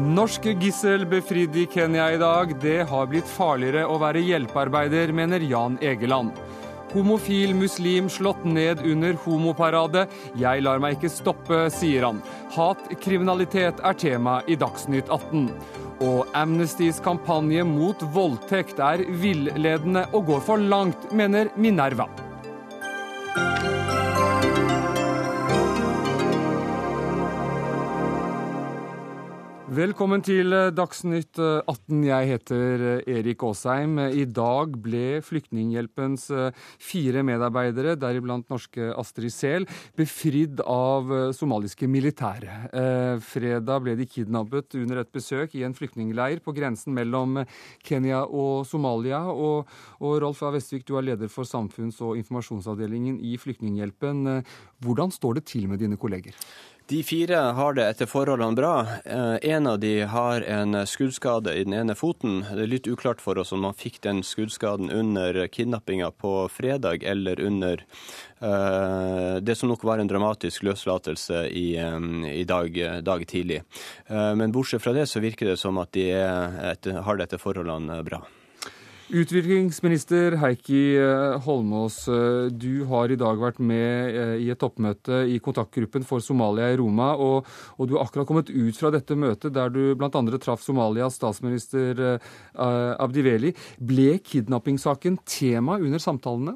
Norske gissel befridd i Kenya i dag. Det har blitt farligere å være hjelpearbeider, mener Jan Egeland. Homofil muslim slått ned under homoparade. Jeg lar meg ikke stoppe, sier han. Hatkriminalitet er tema i Dagsnytt 18. Og Amnestys kampanje mot voldtekt er villedende og går for langt, mener Minerva. Velkommen til eh, Dagsnytt 18. Eh, Jeg heter eh, Erik Aasheim. I dag ble Flyktninghjelpens fire medarbeidere, deriblant norske Astrid Sehl, befridd av somaliske militære. Fredag ble de kidnappet under et besøk i en flyktningleir på grensen mellom Kenya og Somalia. Og, og Rolf A. Vestvik, du er leder for samfunns- og informasjonsavdelingen i Flyktninghjelpen. Hvordan står det til med dine kolleger? De fire har det etter forholdene bra. Eh, en av de har en skuddskade i den ene foten. Det er litt uklart for oss om man fikk den skuddskaden under kidnappinga på fredag eller under uh, det som nok var en dramatisk løslatelse i, um, i dag, dag, tidlig. Men bortsett fra det så virker det som at de er, har det etter forholdene bra. Utviklingsminister Heikki eh, Holmås, eh, du har i dag vært med eh, i et toppmøte i kontaktgruppen for Somalia i Roma, og, og du har akkurat kommet ut fra dette møtet der du bl.a. traff Somalias statsminister Abdiveli. Ble kidnappingssaken tema under samtalene?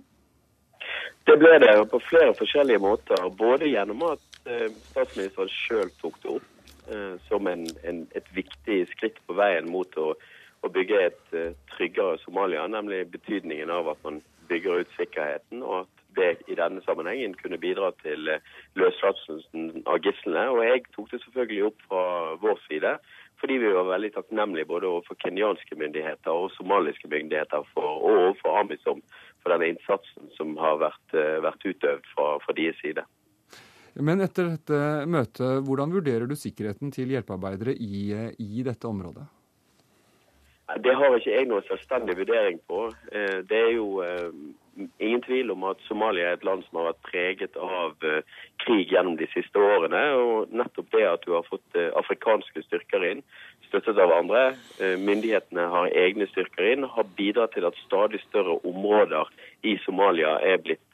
Det ble det på flere forskjellige måter. Både gjennom at statsministeren sjøl tok det opp som en, en, et viktig skritt på veien mot å å bygge et uh, tryggere Somalia, nemlig betydningen av at man bygger ut sikkerheten, og at det i denne sammenhengen kunne bidra til uh, løslatelsen av gislene. Og jeg tok det selvfølgelig opp fra vår side, fordi vi var veldig takknemlige både overfor kenyanske myndigheter og somaliske myndigheter for, og overfor Amisom for denne innsatsen som har vært, uh, vært utøvd fra, fra deres side. Men etter dette møtet, hvordan vurderer du sikkerheten til hjelpearbeidere i, i dette området? Det har ikke jeg noen selvstendig vurdering på. Eh, det er jo eh, ingen tvil om at Somalia er et land som har vært preget av eh, krig gjennom de siste årene. Og nettopp det at du har fått afrikanske styrker inn, støttet av andre, myndighetene har egne styrker inn, har bidratt til at stadig større områder i Somalia er blitt,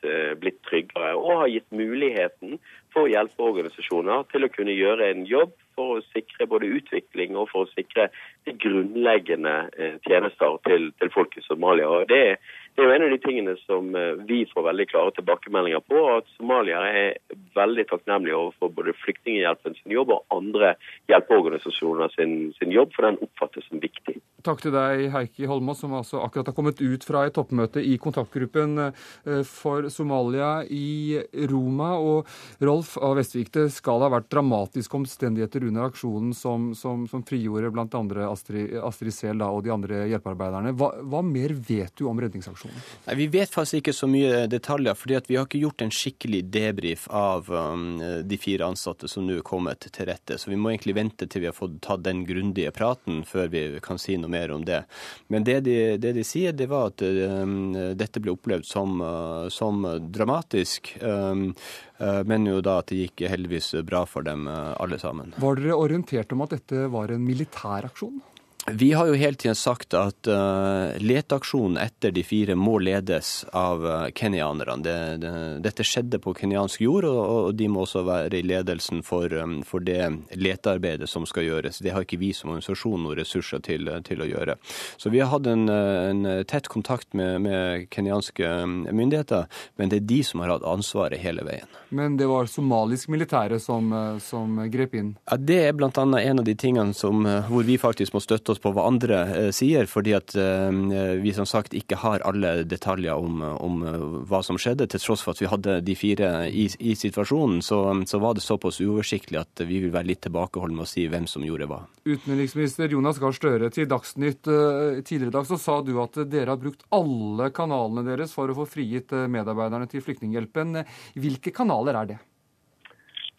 blitt tryggere. Og har gitt muligheten for hjelpeorganisasjoner til å kunne gjøre en jobb for å sikre både utvikling og for å sikre de grunnleggende eh, tjenester til, til folk i Somalia. Og det, det, er jo en av de tingene som eh, vi får veldig klare tilbakemeldinger på. At Somalia er veldig takknemlige overfor både Flyktninghjelpen sin jobb og andre hjelpeorganisasjoner sin, sin jobb, for den oppfattes som viktig. Takk til deg, Heikki Holmås, som altså akkurat har kommet ut fra et toppmøte i kontaktgruppen eh, for Somalia i Roma. Og Rolf A. Vestvik, det skal ha vært dramatiske omstendigheter under aksjonen som, som, som frigjorde bl.a. Astrid, Astrid Sehl og de andre hjelpearbeiderne. Hva, hva, mer vet du om redningsaksjonen? Nei, vi vet faktisk ikke så mye detaljer, fordi vi har ikke gjort en skikkelig debrief av um, de fire ansatte som nå er kommet til rette. Så vi må egentlig vente til vi har fått tatt den grundige praten før vi kan si noe mer om det. Men det de, det de sier, det var at um, dette ble opplevd som, uh, som dramatisk. Um, uh, men jo da at det gikk heldigvis bra for dem uh, alle sammen. Var dere orientert om at dette var en militær aksjon? Vi har jo hele tiden sagt at uh, leteaksjonen etter de fire må ledes av uh, kenyanerne. Det, det, dette skjedde på kenyansk jord, og, og, de må også være i ledelsen for, um, for, det letearbeidet som skal gjøres. Det har ikke vi som organisasjon noen ressurser til, til, å gjøre. Så vi har hatt en, en tett kontakt med, med kenyanske myndigheter, men det er de som har hatt ansvaret hele veien. Men det var somalisk militære som, som grep inn? Ja, Det er bl.a. en av de tingene som, hvor vi faktisk må støtte oss på hva andre eh, sier, fordi at eh, vi som sagt ikke har alle detaljer om, om eh, hva som skjedde. Til tross for at vi hadde de fire i, i situasjonen, så, så, var det såpass uoversiktlig at vi vil være litt tilbakeholdne med å si hvem som gjorde hva. Utenriksminister Jonas Gahr Støre, til Dagsnytt tidligere i dag så sa du at dere har brukt alle kanalene deres for å få frigitt medarbeiderne til Flyktninghjelpen. Hvilke kanaler er det?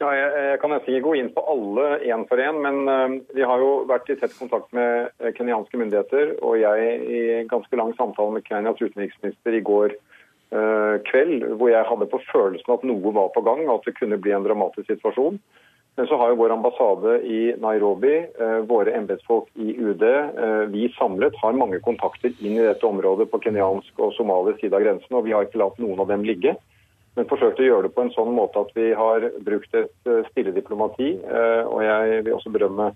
Ja, jeg, jeg, kan nesten ikke gå inn på alle én for én, men uh, vi har jo vært i tett kontakt med uh, kenyanske myndigheter. Og jeg i ganske lang samtale med Kenyas utenriksminister i går uh, kveld, hvor jeg hadde på følelsen at noe var på gang, at det kunne bli en dramatisk situasjon. Men så har jo vår ambassade i Nairobi, våre embetsfolk i UD, vi samlet har mange kontakter inn i dette området på kenyansk og somalisk side av grensen, og vi har ikke latt noen av dem ligge men forsøkt å gjøre det på en sånn måte at vi har brukt et eh, stille diplomati. Eh, og jeg vil også berømme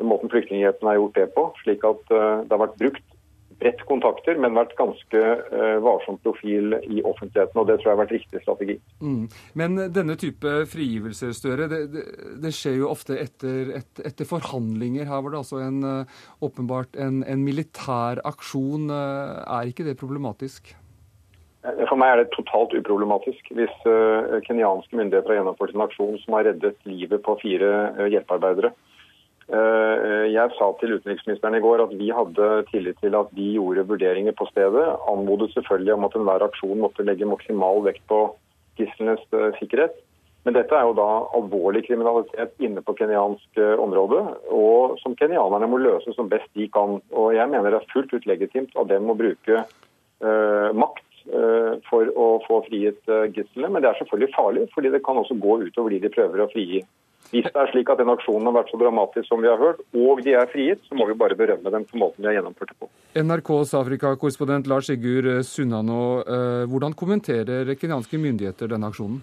måten Flyktninghjelpen har gjort det på, slik at eh, det har vært brukt bredt kontakter, men vært ganske varsom profil i offentligheten. og Det tror jeg har vært riktig strategi. Mm. Men denne type frigivelser, Støre, det, det, det skjer jo ofte etter, et, etter, forhandlinger. Her var det altså en, åpenbart en, en militær aksjon. Er ikke det problematisk? Eh, for meg er det totalt uproblematisk hvis uh, kenyanske myndigheter har gjennomført en aksjon som har reddet livet på fire uh, hjelpearbeidere. Uh, jeg sa til utenriksministeren i går at vi hadde tillit til at de gjorde vurderinger på stedet. Anmodet selvfølgelig om at enhver aksjon måtte legge maksimal vekt på gislenes sikkerhet. Men dette er jo da alvorlig kriminalitet inne på kenyansk område, og som kenyanerne må løse som best de kan. Og jeg mener det er fullt ut legitimt av dem å bruke makt Eh, for å få frigitt eh, gislene. Men det er selvfølgelig farlig, fordi det kan også gå utover de de prøver å frigi. Hvis det er slik at den aksjonen har vært så dramatisk som vi har hørt, og de er frigitt, så må vi bare berømme dem for måten de har gjennomført det på. NRKs Afrika-korrespondent Lars Sigurd Sunnanå, eh, hvordan kommenterer kenyanske myndigheter denne aksjonen?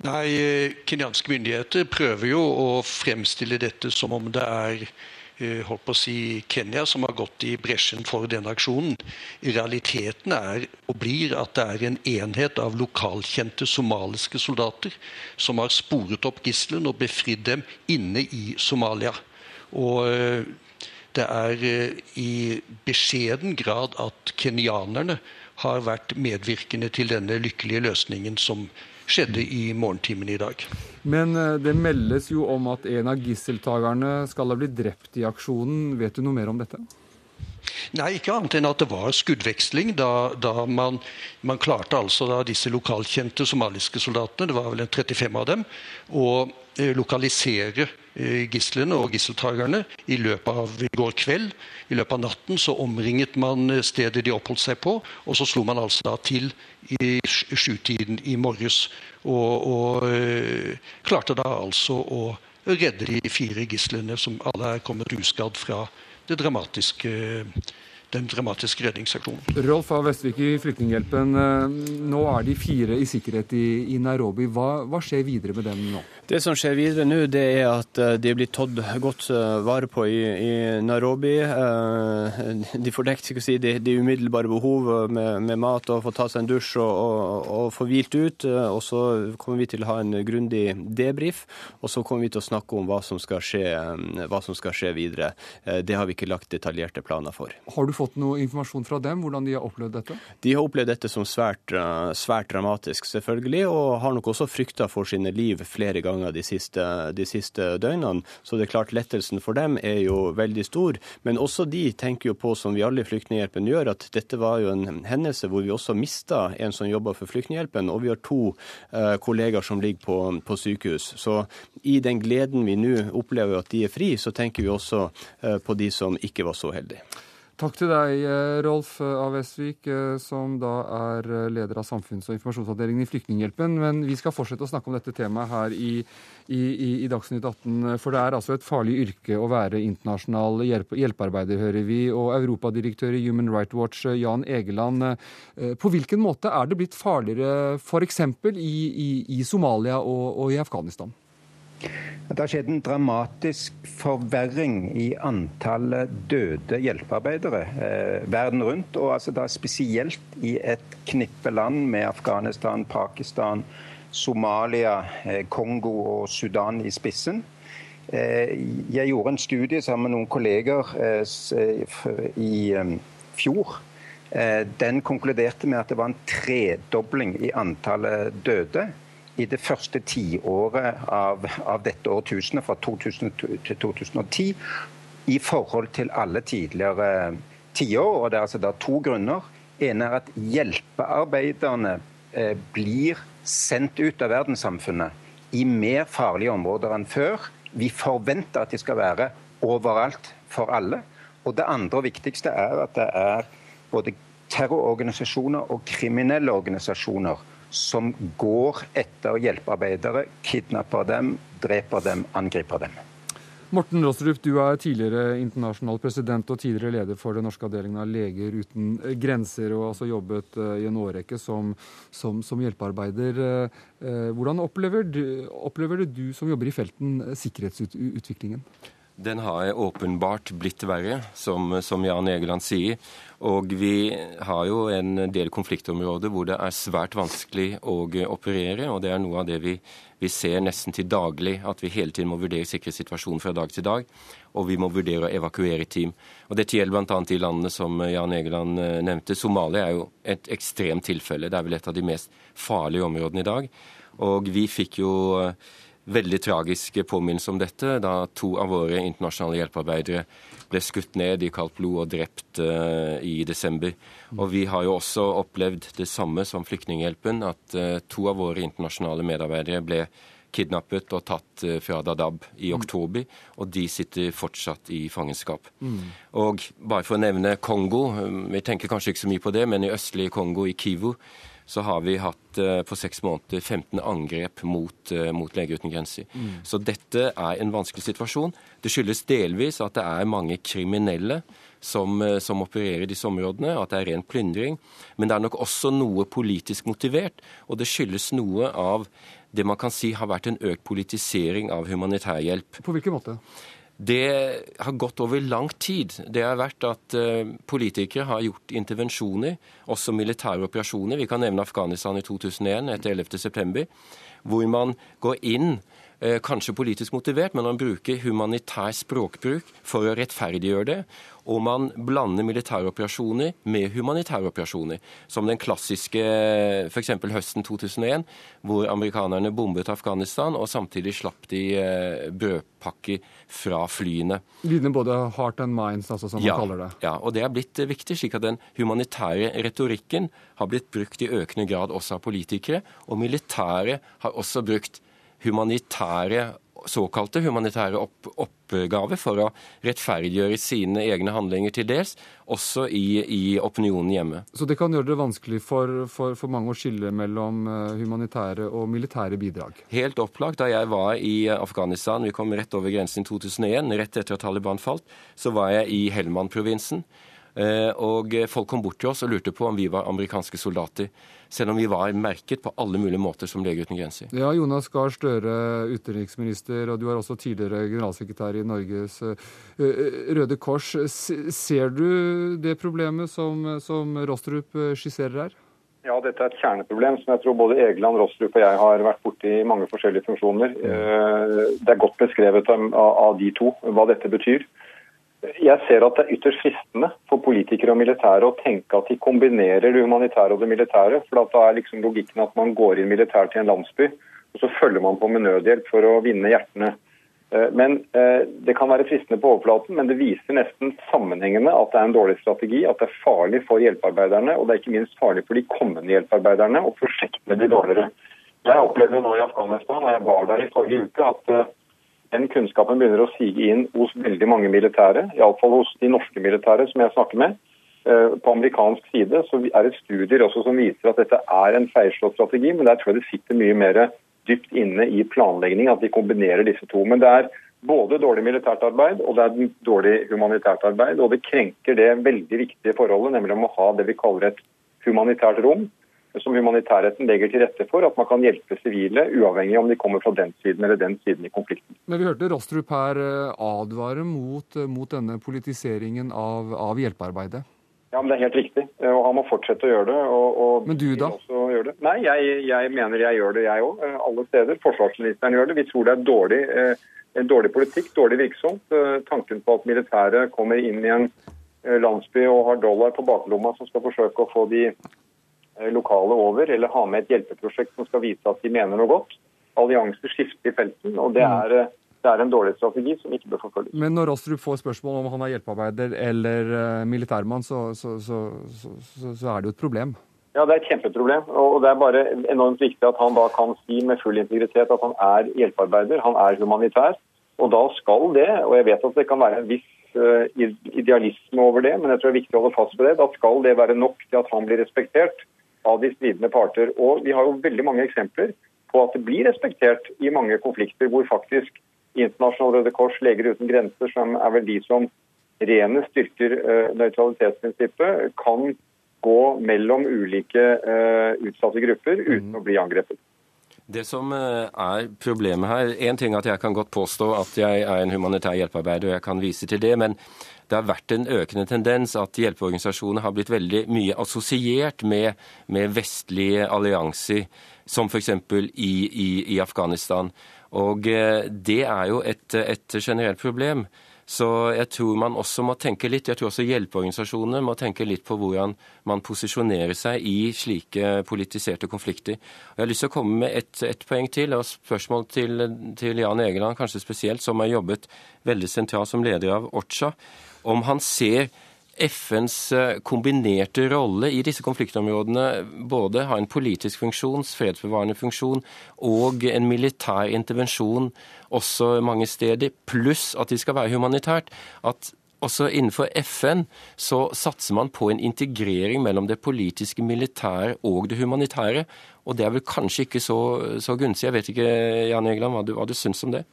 Nei, Kenyanske myndigheter prøver jo å fremstille dette som om det er Eh, holdt på å si Kenya som har gått i bresjen for denne aksjonen. Realiteten er og blir at det er en enhet av lokalkjente somaliske soldater som har sporet opp gisselen og befridd dem inne i Somalia. Og eh, det er eh, i beskjeden grad at kenyanerne har vært medvirkende til denne lykkelige løsningen som skjedde i morgentimene i dag. Men eh, det meldes jo om at en av gisseltakerne skal ha blitt drept i aksjonen. Vet du noe mer om dette? Nei, ikke annet enn at det var skuddveksling da, da man, man, klarte altså da disse lokalkjente somaliske soldatene, det var vel en 35 av dem, å eh, lokalisere gislene og gisseltakerne i løpet av i går kveld. I løpet av natten så omringet man stedet de oppholdt seg på, og så slo man altså da til i sjutiden i morges. Og, og øh, klarte da altså å redde de fire gislene, som alle er kommet uskadd fra dramatiske den dramatiske redningsaksjonen. Rolf A. Vestvik i Flyktninghjelpen. Eh, nå er de fire i sikkerhet i, i Nairobi. Hva, hva, skjer videre med dem nå? Det som skjer videre nå, det er at de de blir tatt godt eh, vare på i, i Nairobi. De får dekket si, de, de, umiddelbare behov med, med, mat og få ta seg en dusj og, og, og få hvilt ut. Og så kommer vi til å ha en grundig debrief, og så kommer vi til å snakke om hva som skje, hva som skal skje videre. Det har vi ikke lagt detaljerte planer for. Har du fått noe informasjon fra dem, hvordan de har opplevd dette? De har opplevd dette som svært, eh, svært dramatisk, selvfølgelig, og har nok også frykta for sine liv flere ganger de siste, de siste, døgnene. Så det er klart lettelsen for dem er jo veldig stor. Men også de tenker jo på, som vi alle i Flyktninghjelpen gjør, at dette var jo en hendelse hvor vi også mista en som jobba for Flyktninghjelpen, og vi har to eh, kollegaer som ligger på, på, sykehus. Så i den gleden vi nå opplever at de er fri, så tenker vi også eh, på de som ikke var så heldige. Takk til deg, eh, Rolf A. Vestvik, eh, som da er eh, leder av samfunns- og informasjonsavdelingen i Flyktninghjelpen. Men vi skal fortsette å snakke om dette temaet her i, i, i, Dagsnytt 18. For det er altså et farlig yrke å være internasjonal hjelpe, hjelpearbeider, hører vi. Og europadirektør i Human Rights Watch, Jan Egeland. På hvilken måte er det blitt farligere f.eks. I, i, i Somalia og, og i Afghanistan? Det har skjedd en dramatisk forverring i antallet døde hjelpearbeidere eh, verden rundt. Og altså da spesielt i et knippe land med Afghanistan, Pakistan, Somalia, eh, Kongo og Sudan i spissen. Eh, jeg gjorde en studie sammen med noen kolleger eh, i eh, fjor. Eh, den konkluderte med at det var en tredobling i antallet døde i det første tiåret av, av dette årtusenet, fra 2000 til 2010, i forhold til alle tidligere tiår. Og det er altså da to grunner. En er at hjelpearbeiderne eh, blir sendt ut av verdenssamfunnet i mer farlige områder enn før. Vi forventer at de skal være overalt for alle. Og det andre og viktigste er at det er både terrororganisasjoner og kriminelle organisasjoner som går etter hjelpearbeidere, kidnapper dem, dreper dem, angriper dem. Morten Rostrup, du er tidligere internasjonal president og tidligere leder for den norske avdelingen av Leger uten grenser, og altså jobbet eh, i en årrekke som, som, som hjelpearbeider. Eh, hvordan opplever du, opplever du som jobber i felten sikkerhetsutviklingen? Den har åpenbart blitt verre, som, som, Jan Egeland sier. Og vi har jo en del konfliktområder hvor det er svært vanskelig å operere. Og det er noe av det vi, vi ser nesten til daglig, at vi hele tiden må vurdere sikkerhetssituasjonen fra dag til dag. Og vi må vurdere å evakuere team. Og Dette gjelder bl.a. de landene som Jan Egeland eh, nevnte. Somalia er jo et ekstremt tilfelle. Det er vel et av de mest farlige områdene i dag. Og vi fikk jo veldig tragisk påminnelse om dette da to av våre internasjonale hjelpearbeidere ble skutt ned i kaldt blod og drept uh, i desember. Og vi har jo også opplevd det samme som Flyktninghjelpen, at uh, to av våre internasjonale medarbeidere ble kidnappet og tatt uh, fra Dadab i oktober, og de sitter fortsatt i fangenskap. Mm. Og bare for å nevne Kongo, vi tenker kanskje ikke så mye på det, men i østlige Kongo, i Kivu, så har vi hatt eh, på seks måneder 15 angrep mot, eh, mot Leger uten grenser. Mm. Så dette er en vanskelig situasjon. Det skyldes delvis at det er mange kriminelle som, eh, som opererer i disse områdene, at det er ren plyndring. Men det er nok også noe politisk motivert, og det skyldes noe av det man kan si har vært en økt politisering av humanitærhjelp. På hvilken måte? Det har gått over lang tid. Det har vært at uh, politikere har gjort intervensjoner, også militære operasjoner. Vi kan nevne Afghanistan i 2001 etter 11.9., hvor man går inn Eh, kanskje politisk motivert, men man bruker humanitær språkbruk for å rettferdiggjøre det. Og man blander militære operasjoner med humanitære operasjoner. Som den klassiske f.eks. høsten 2001, hvor amerikanerne bombet Afghanistan, og samtidig slapp de eh, brødpakker fra flyene. Ligner både heart and minds, altså, som ja, man kaller det. Ja, og det er blitt viktig, slik at den humanitære retorikken har blitt brukt i økende grad også av politikere. Og militære har også brukt humanitære såkalte humanitære opp oppgaver for å rettferdiggjøre sine egne handlinger til dels, også i, i, opinionen hjemme. Så det kan gjøre det vanskelig for, for, for, mange å skille mellom eh, humanitære og militære bidrag? Helt opplagt. Da jeg var i Afghanistan, vi kom rett over grensen i 2001, rett etter at Taliban falt, så var jeg i Helmand-provinsen. Eh, og folk kom bort til oss og lurte på om vi var amerikanske soldater. Selv om vi var merket på alle mulige måter som Lege uten grenser. Ja, Jonas Gahr Støre, utenriksminister, og du er også tidligere generalsekretær i Norges eh, Røde Kors. Ser du det problemet som, som Rostrup eh, skisserer her? Ja, dette er et kjerneproblem som jeg tror både Egeland, Rostrup og jeg har vært borti i mange forskjellige funksjoner. Det er godt beskrevet av de to hva dette betyr. Jeg ser at det er ytterst fristende for politikere og militære å tenke at de kombinerer det humanitære og det militære. For da er liksom logikken at man går inn militært til en landsby, og så følger man på med nødhjelp for å vinne hjertene. Eh, men eh, Det kan være fristende på overflaten, men det viser nesten sammenhengende at det er en dårlig strategi, at det er farlig for hjelpearbeiderne, og det er ikke minst farlig for de kommende hjelpearbeiderne, og prosjektene blir dårligere. Jeg opplevde nå i Afghanistan, og jeg var der i forrige uke, at eh, den kunnskapen begynner å sige inn hos veldig mange militære, iallfall hos de norske militære som jeg snakker med. Eh, på amerikansk side så er det studier også som viser at dette er en feilslått strategi, men der tror jeg det sitter mye mer dypt inne i planlegging at de kombinerer disse to. Men det er både dårlig militært arbeid og det er dårlig humanitært arbeid. Og det krenker det veldig viktige forholdet, nemlig om å ha det vi kaller et humanitært rom som humanitærretten legger til rette for, at man kan hjelpe sivile, uavhengig om de kommer fra den siden eller den siden i konflikten. Men Vi hørte Rostrup her eh, advare mot, eh, mot denne politiseringen av, av, hjelpearbeidet. Ja, men Det er helt riktig, eh, og han må fortsette å gjøre det. Og, og men du da? Det. Nei, jeg, jeg, mener jeg gjør det, jeg òg. Alle steder. Forsvarsministeren gjør det. Vi tror det er dårlig, dårlig politikk, dårlig virksomt. Tanken på at militæret kommer inn i en landsby og har dollar på baklomma som skal forsøke å få de lokale over, eller ha med et hjelpeprosjekt som skal vise at de mener noe godt. Allianser skifter i felten, og det mm. er, eh, det er en dårlig strategi som ikke bør forfølges. Men når Rostrup får spørsmål om han er hjelpearbeider eller uh, militærmann, så, så, så, så, er det jo et problem? Ja, det er et kjempeproblem. Og det er bare enormt viktig at han da kan si med full integritet at han er hjelpearbeider, han er humanitær. Og da skal det, og jeg vet at det kan være en viss idealisme over det, men jeg tror det er viktig å holde fast på det. Da skal det være nok til at han blir respektert av de stridende parter. Og vi har jo veldig mange eksempler på at det blir respektert i mange konflikter hvor faktisk Internasjonal Røde Kors, Leger uten grenser, som er vel de som rene styrker uh, nøytralitetsprinsippet, kan gå mellom ulike uh, utsatte grupper uten mm. å bli angrepet. Det som eh, er problemet her Én ting at jeg kan godt påstå at jeg er en humanitær hjelpearbeider, og jeg kan vise til det. men det har vært en økende tendens at hjelpeorganisasjoner har blitt veldig mye assosiert med, med vestlige allianser, som f.eks. I, i, i Afghanistan. Og eh, det er jo et, et generelt problem. Så jeg tror man også må tenke litt, jeg tror også hjelpeorganisasjonene må tenke litt på hvordan man posisjonerer seg i slike politiserte konflikter. Og jeg har lyst til å komme med et, et poeng til, og spørsmål til, til Jan Egeland kanskje spesielt, som har jobbet veldig sentralt som leder av OCHA om han ser FNs eh, kombinerte rolle i disse konfliktområdene både ha en politisk funksjon, fredsbevarende funksjon og en militær intervensjon også mange steder, pluss at de skal være humanitært. At også innenfor FN så satser man på en integrering mellom det politiske, militære og det humanitære. Og det er vel kanskje ikke så, så gunstig. Jeg vet ikke, Jan Egeland, hva du, hva du syns om det?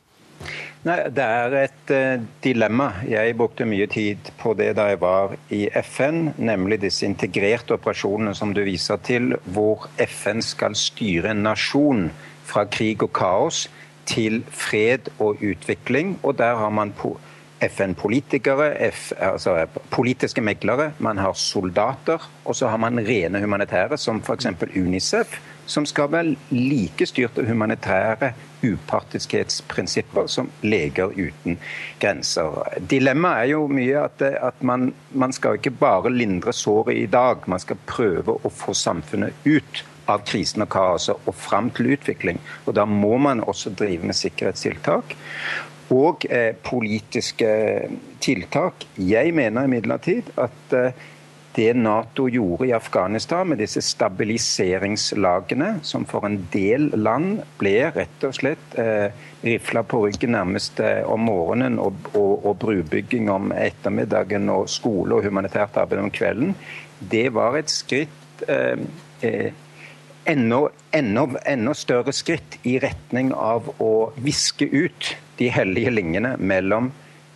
Nei, Det er et uh, dilemma. Jeg brukte mye tid på det da jeg var i FN, nemlig disse integrerte operasjonene som du viser til, hvor FN skal styre en nasjon fra krig og kaos til fred og utvikling. Og der har man FN-politikere, altså politiske meglere, man har soldater, og så har man rene humanitære, som f.eks. Unicef som skal være like styrt av humanitære upartiskhetsprinsipper som Leger uten grenser. Dilemmaet er jo mye at, at man, man, skal ikke bare lindre såret i dag, man skal prøve å få samfunnet ut av krisen og kaoset og fram til utvikling. Og Da må man også drive med sikkerhetstiltak og eh, politiske tiltak. Jeg mener imidlertid at eh, det Nato gjorde i Afghanistan med disse stabiliseringslagene, som for en del land ble rett og slett eh, rifla på ryggen nærmest eh, om morgenen, og, og, og, brubygging om ettermiddagen, og skole og humanitært arbeid om kvelden, det var et skritt eh, eh, enda, enda, enda større skritt i retning av å viske ut de hellige linjene mellom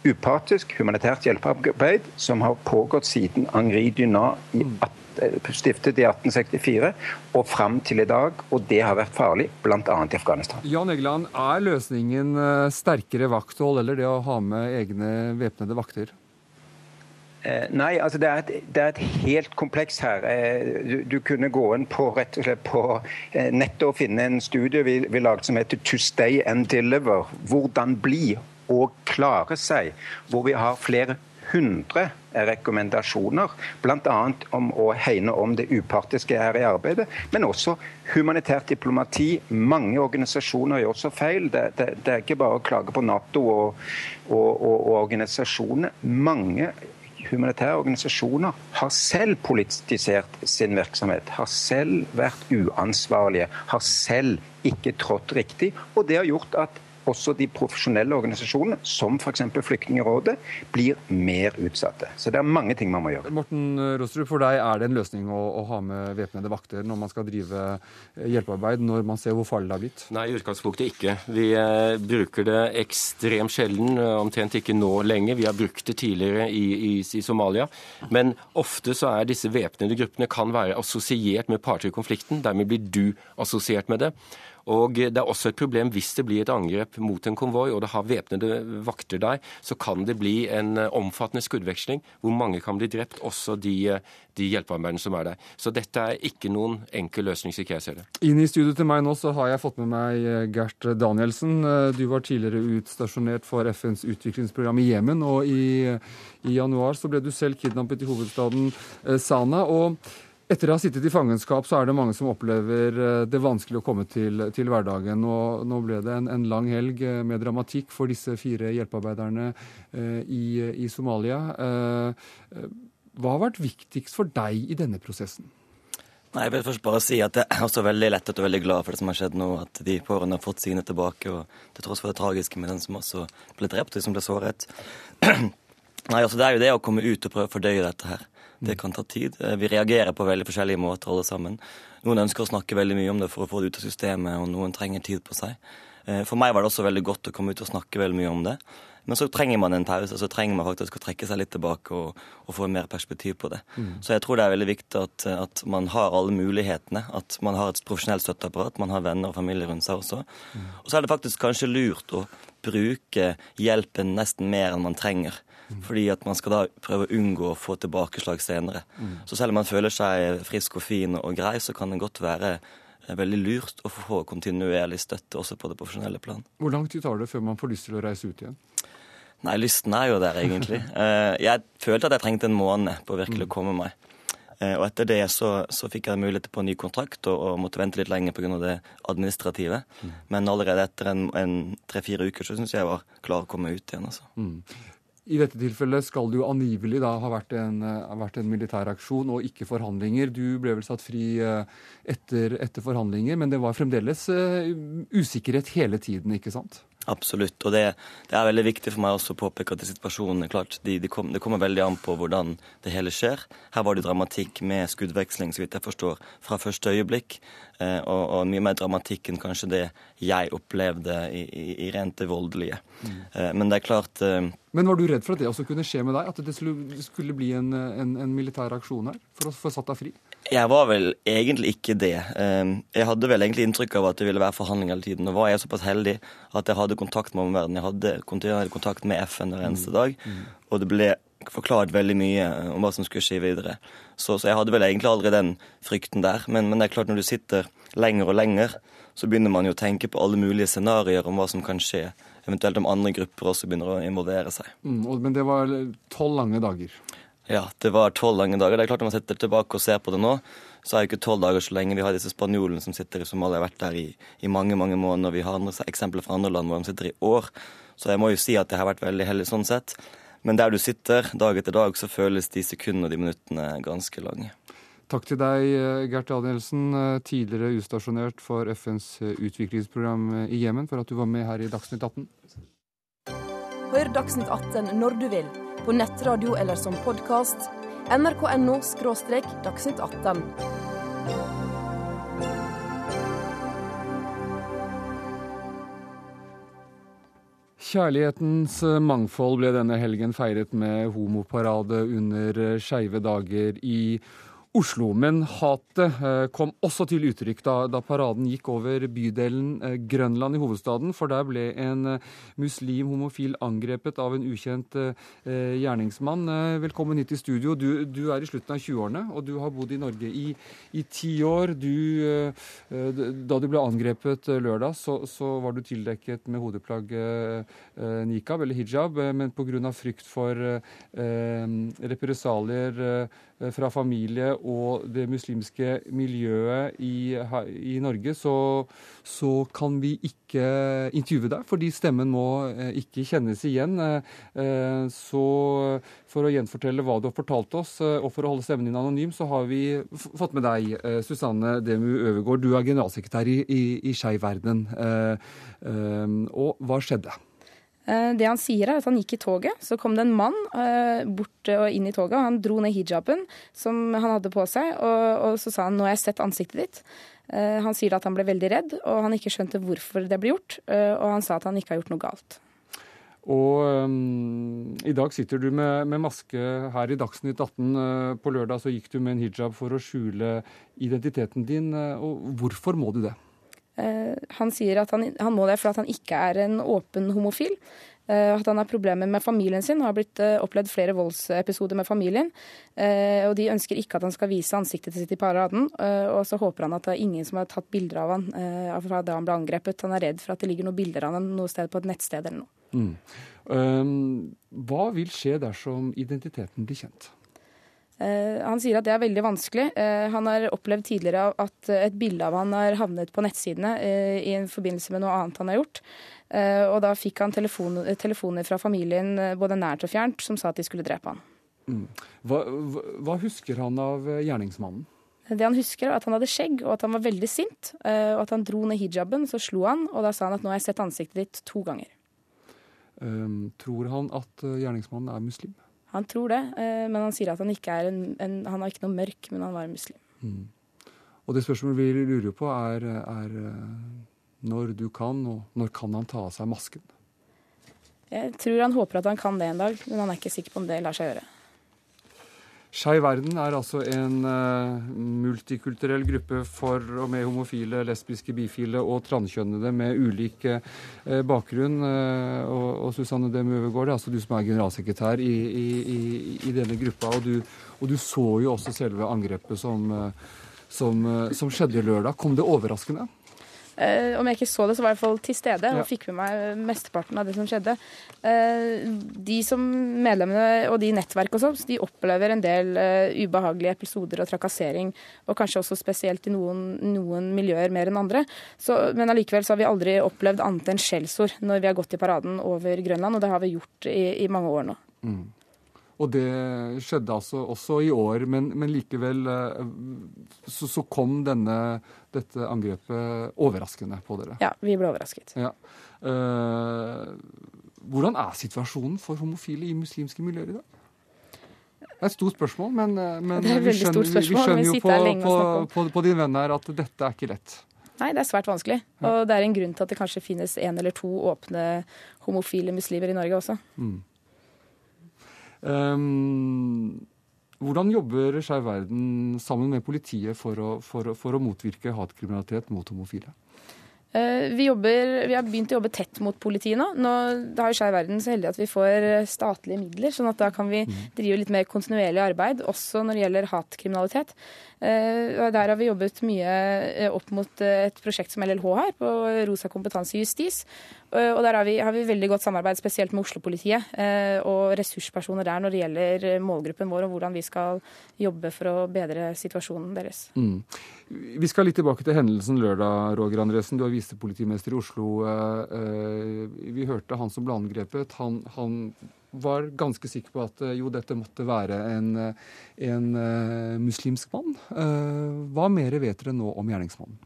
upartisk humanitært hjelpearbeid som har pågått siden Henri Dunat i mm. eh, stiftet i 1864 og fram til i dag, og det har vært farlig, bl.a. i Afghanistan. Jan Egeland, er løsningen eh, sterkere vakthold eller det å ha med egne væpnede vakter? Eh, nei, altså det er, et, det er, et, helt kompleks her. Eh, du, du, kunne gå inn på, rett og slett på nettet og finne en studie vi, vi laget som heter 'To stay and deliver'. Hvordan bli å klare seg, hvor vi har flere hundre rekommendasjoner, bl.a. om å hegne om det upartiske her i arbeidet, men også humanitært diplomati. Mange organisasjoner gjør også feil. Det, det, det er ikke bare å klage på Nato og, og, og, og organisasjonene. Mange humanitære organisasjoner har selv politisert sin virksomhet, har selv vært uansvarlige, har selv ikke trådt riktig. Og det har gjort at også de profesjonelle organisasjonene, som f.eks. Flyktningerådet, blir mer utsatte. Så det er mange ting man må gjøre. Morten Rostrup, for deg er det en løsning å, å ha med væpnede vakter når man skal drive eh, hjelpearbeid, når man ser hvor farlig det har blitt? Nei, i utgangspunktet ikke. Vi eh, bruker det ekstremt sjelden, eh, omtrent ikke nå lenger. Vi har brukt det tidligere i, i, i Somalia. Men ofte så er disse væpnede gruppene kan være assosiert med parter i konflikten. Dermed blir du assosiert med det. Og Det er også et problem hvis det blir et angrep mot en konvoi og det har væpnede vakter der, så kan det bli en eh, omfattende skuddveksling hvor mange kan bli drept, også de, eh, de hjelpearbeiderne som er der. Så dette er ikke noen enkel løsning, slik jeg ser det. Inn i studio til meg nå så har jeg fått med meg eh, Gert Danielsen. Du var tidligere utstasjonert for FNs utviklingsprogram i Jemen, og i, i januar så ble du selv kidnappet i hovedstaden Sana. og etter å ha sittet i fangenskap, så er det mange som opplever eh, det vanskelig å komme til, til hverdagen. Og nå ble det en, en, lang helg eh, med dramatikk for disse fire hjelpearbeiderne eh, i, i, Somalia. Eh, eh, hva har vært viktigst for deg i denne prosessen? Nei, jeg vil først bare si at jeg er også veldig lettet og veldig glad for det som har skjedd nå. At de pårørende har fått sine tilbake, og til tross for det tragiske med den som også ble drept, og som ble såret. Nei, altså Det er jo det å komme ut og prøve å fordøye dette her. Det kan ta tid. Vi reagerer på veldig forskjellige måter alle sammen. Noen ønsker å snakke veldig mye om det for å få det ut av systemet, og noen trenger tid på seg. For meg var det også veldig godt å komme ut og snakke veldig mye om det. Men så trenger man en pause, så trenger man faktisk å trekke seg litt tilbake og, og få mer perspektiv på det. Mm. Så jeg tror det er veldig viktig at, at, man har alle mulighetene. At man har et profesjonelt støtteapparat, man har venner og familie rundt seg også. Mm. Og så er det faktisk kanskje lurt å bruke hjelpen nesten mer enn man trenger. Mm. Fordi at man skal da prøve å unngå å få tilbakeslag senere. Mm. Så selv om man føler seg frisk og fin og grei, så kan det godt være veldig lurt å få kontinuerlig støtte også på det profesjonelle plan. Hvor lang tid tar det før man får lyst til å reise ut igjen? Nei, lysten er jo der, egentlig. Eh, jeg følte at jeg trengte en måned på å virkelig å komme meg. Eh, og etter det så, så fikk jeg mulighet på en ny kontrakt og, og måtte vente litt lenger pga. det administrative. Mm. Men allerede etter en, en tre-fire uker så syns jeg jeg var klar å komme ut igjen. altså. Mm. I dette tilfellet skal det jo angivelig da ha vært en, ha vært en militæraksjon og ikke forhandlinger. Du ble vel satt fri etter, etter forhandlinger, men det var fremdeles usikkerhet hele tiden, ikke sant? Absolutt. Og det, det, er veldig viktig for meg også å påpeke at situasjonen er klart, de, de kom, det kommer veldig an på hvordan det hele skjer. Her var det dramatikk med skuddveksling, så vidt jeg forstår, fra første øyeblikk. Eh, og, og, mye mer dramatikk enn kanskje det jeg opplevde i, i, i rent det voldelige. Mm. Eh, men det er klart eh, Men var du redd for at det også kunne skje med deg? At det skulle, skulle bli en, en, en militær aksjon her for å få satt deg fri? Jeg var vel egentlig ikke det. Ehm, jeg hadde vel egentlig inntrykk av at det ville være forhandling hele tiden. Nå var jeg såpass heldig at jeg hadde kontakt med omverdenen. Jeg hadde kontinuerlig kontakt med FN hver eneste mm. dag. Mm. Og det ble forklart veldig mye eh, om hva som skulle skje videre. Så, så jeg hadde vel egentlig aldri den frykten der. Men, men, det er klart når du sitter lenger og lenger, så begynner man jo å tenke på alle mulige scenarioer om hva som kan skje. Eventuelt om andre grupper også begynner å involvere seg. Mm, men det var tolv lange dager? Ja, det var tolv lange dager. Det er klart Når man sitter tilbake og ser på det nå, så er jo ikke tolv dager så lenge. Vi har disse spanjolene som sitter i Somalia, har vært der i, i, mange mange måneder. Vi har andre eksempler fra andre land hvor de sitter i år. Så jeg må jo si at det har vært veldig heldig sånn sett. Men der du sitter dag etter dag, så føles de sekundene og de minuttene ganske lange. Takk til deg, Gert Danielsen, tidligere ustasjonert for FNs utviklingsprogram i Jemen, for at du var med her i Dagsnytt 18. Hør Dagsnytt 18 når du vil på nettradio eller som podkast. nrk.no – dagsnytt 18. Kjærlighetens mangfold ble denne helgen feiret med homoparade under Skeive dager i Oslo. Men hatet eh, kom også til uttrykk da, da, paraden gikk over bydelen eh, Grønland i hovedstaden, for der ble en eh, muslim homofil angrepet av en ukjent gjerningsmann. Velkommen hit i studio. Du, du er i slutten av 20-årene, og du har bodd i Norge i, i ti år. Du, da du ble angrepet lørdag, så, så var du tildekket med hodeplagget nikab, eller hijab, men pga. frykt for represalier fra familie og det muslimske miljøet i, i Norge, så, så, kan vi ikke intervjue deg, fordi stemmen må eh, ikke kjennes igjen. Eh, så for å gjenfortelle hva du har fortalt oss, eh, og for å holde stemmen din anonym, så har vi fått med deg Susanne Demu Øvergaard. Du er generalsekretær i, i, i Skeiv Verden. Og hva skjedde? Eh, det han sier er at han gikk i toget, så kom det en mann eh, bort og inn i toget. og Han dro ned hijaben som han hadde på seg, og, og så sa han 'nå har jeg sett ansiktet ditt'. Eh, han sier at han ble veldig redd, og han ikke skjønte hvorfor det ble gjort. Og han sa at han ikke har gjort noe galt. Og um, i dag sitter du med, med, maske her i Dagsnytt 18. Uh, på lørdag så gikk du med en hijab for å skjule identiteten din. Og hvorfor må du det? Eh, han sier at han, han må det fordi han ikke er en åpen homofil. Eh, at han har problemer med familien sin har blitt eh, opplevd flere voldsepisoder med familien. Og de ønsker ikke at han skal vise ansiktet sitt i paraden. Og så håper han at det er ingen som har tatt bilder av han fra da han ble angrepet. Han er redd for at det ligger noen bilder av han noe sted på et nettsted eller noe. Mm. Um, hva vil skje dersom identiteten blir kjent? Eh, han sier at det er veldig vanskelig. Eh, han har opplevd tidligere at et bilde av han har havnet på nettsidene eh, i en forbindelse med noe annet han har gjort. Og da fikk han telefon, telefoner fra familien, både nært og fjernt, som sa at de skulle drepe han. Mm. Hva, hva, husker han av gjerningsmannen? Det han husker, er at han hadde skjegg, og at han var veldig sint. Og at han dro ned hijaben, så slo han, og da sa han at nå har jeg sett ansiktet ditt to ganger. Um, tror han at gjerningsmannen er muslim? Han tror det, men han sier at han ikke er en, en Han har ikke noe mørk, men han var en muslim. Mm. Og det spørsmålet vi lurer på, er, er når du kan, og når kan han ta av seg masken? Jeg tror han håper at han kan det en dag, men han er ikke sikker på om det lar seg gjøre. Skeiv verden er altså en uh, multikulturell gruppe for og med homofile, lesbiske, bifile og transkjønnede med ulik uh, bakgrunn. Uh, og, og, Susanne Dem Øvergaard, altså du som er generalsekretær i, i, i denne gruppa. Og du, og du, så jo også selve angrepet som, som, som skjedde lørdag. Kom det overraskende? Uh, om jeg ikke så det, så var jeg i hvert fall til stede og fikk med meg mesteparten av det som skjedde. Uh, de som medlemmene og de nettverk og sånn, de opplever en del uh, ubehagelige episoder og trakassering. Og kanskje også spesielt i noen, noen miljøer mer enn andre. Så, men allikevel så har vi aldri opplevd annet enn skjellsord når vi har gått i paraden over Grønland, og det har vi gjort i, i mange år nå. Mm. Og det skjedde altså også i år, men, men likevel så, så kom denne dette angrepet overraskende på dere? Ja, vi ble overrasket. Ja. Uh, hvordan er situasjonen for homofile i muslimske miljøer i dag? Det er et stort spørsmål, men, eh, men vi, skjønner, vi, skjønner, jo på, på, på, på, din venn her at dette er ikke lett. Nei, det er svært vanskelig. Og det er en grunn til at det kanskje finnes en eller to åpne homofile muslimer i Norge også. Mm. Um, hvordan jobber Skeiv Verden sammen med politiet for å, for, for å motvirke hatkriminalitet mot homofile? Eh, vi, jobber, vi, har begynt å jobbe tett mot politiet nå. nå da har Skeiv Verden så heldig at vi får statlige midler, sånn at da kan vi mm. drive litt mer kontinuerlig arbeid, også når det gjelder hatkriminalitet. Eh, der har vi jobbet mye eh, opp mot eh, et prosjekt som LLH har, på Rosa kompetanse i justis. Og der har vi, har vi veldig godt samarbeid, spesielt med Oslo-politiet og ressurspersoner der når det gjelder målgruppen vår og hvordan vi skal jobbe for å bedre situasjonen deres. Mm. Vi skal litt tilbake til hendelsen lørdag, Roger Andresen. Du er visepolitimester i Oslo. Vi hørte han som ble angrepet. Han, han var ganske sikker på at eh, jo, dette måtte være en, eh, en uh, muslimsk mann. Uh, hva mer vet dere nå om gjerningsmannen?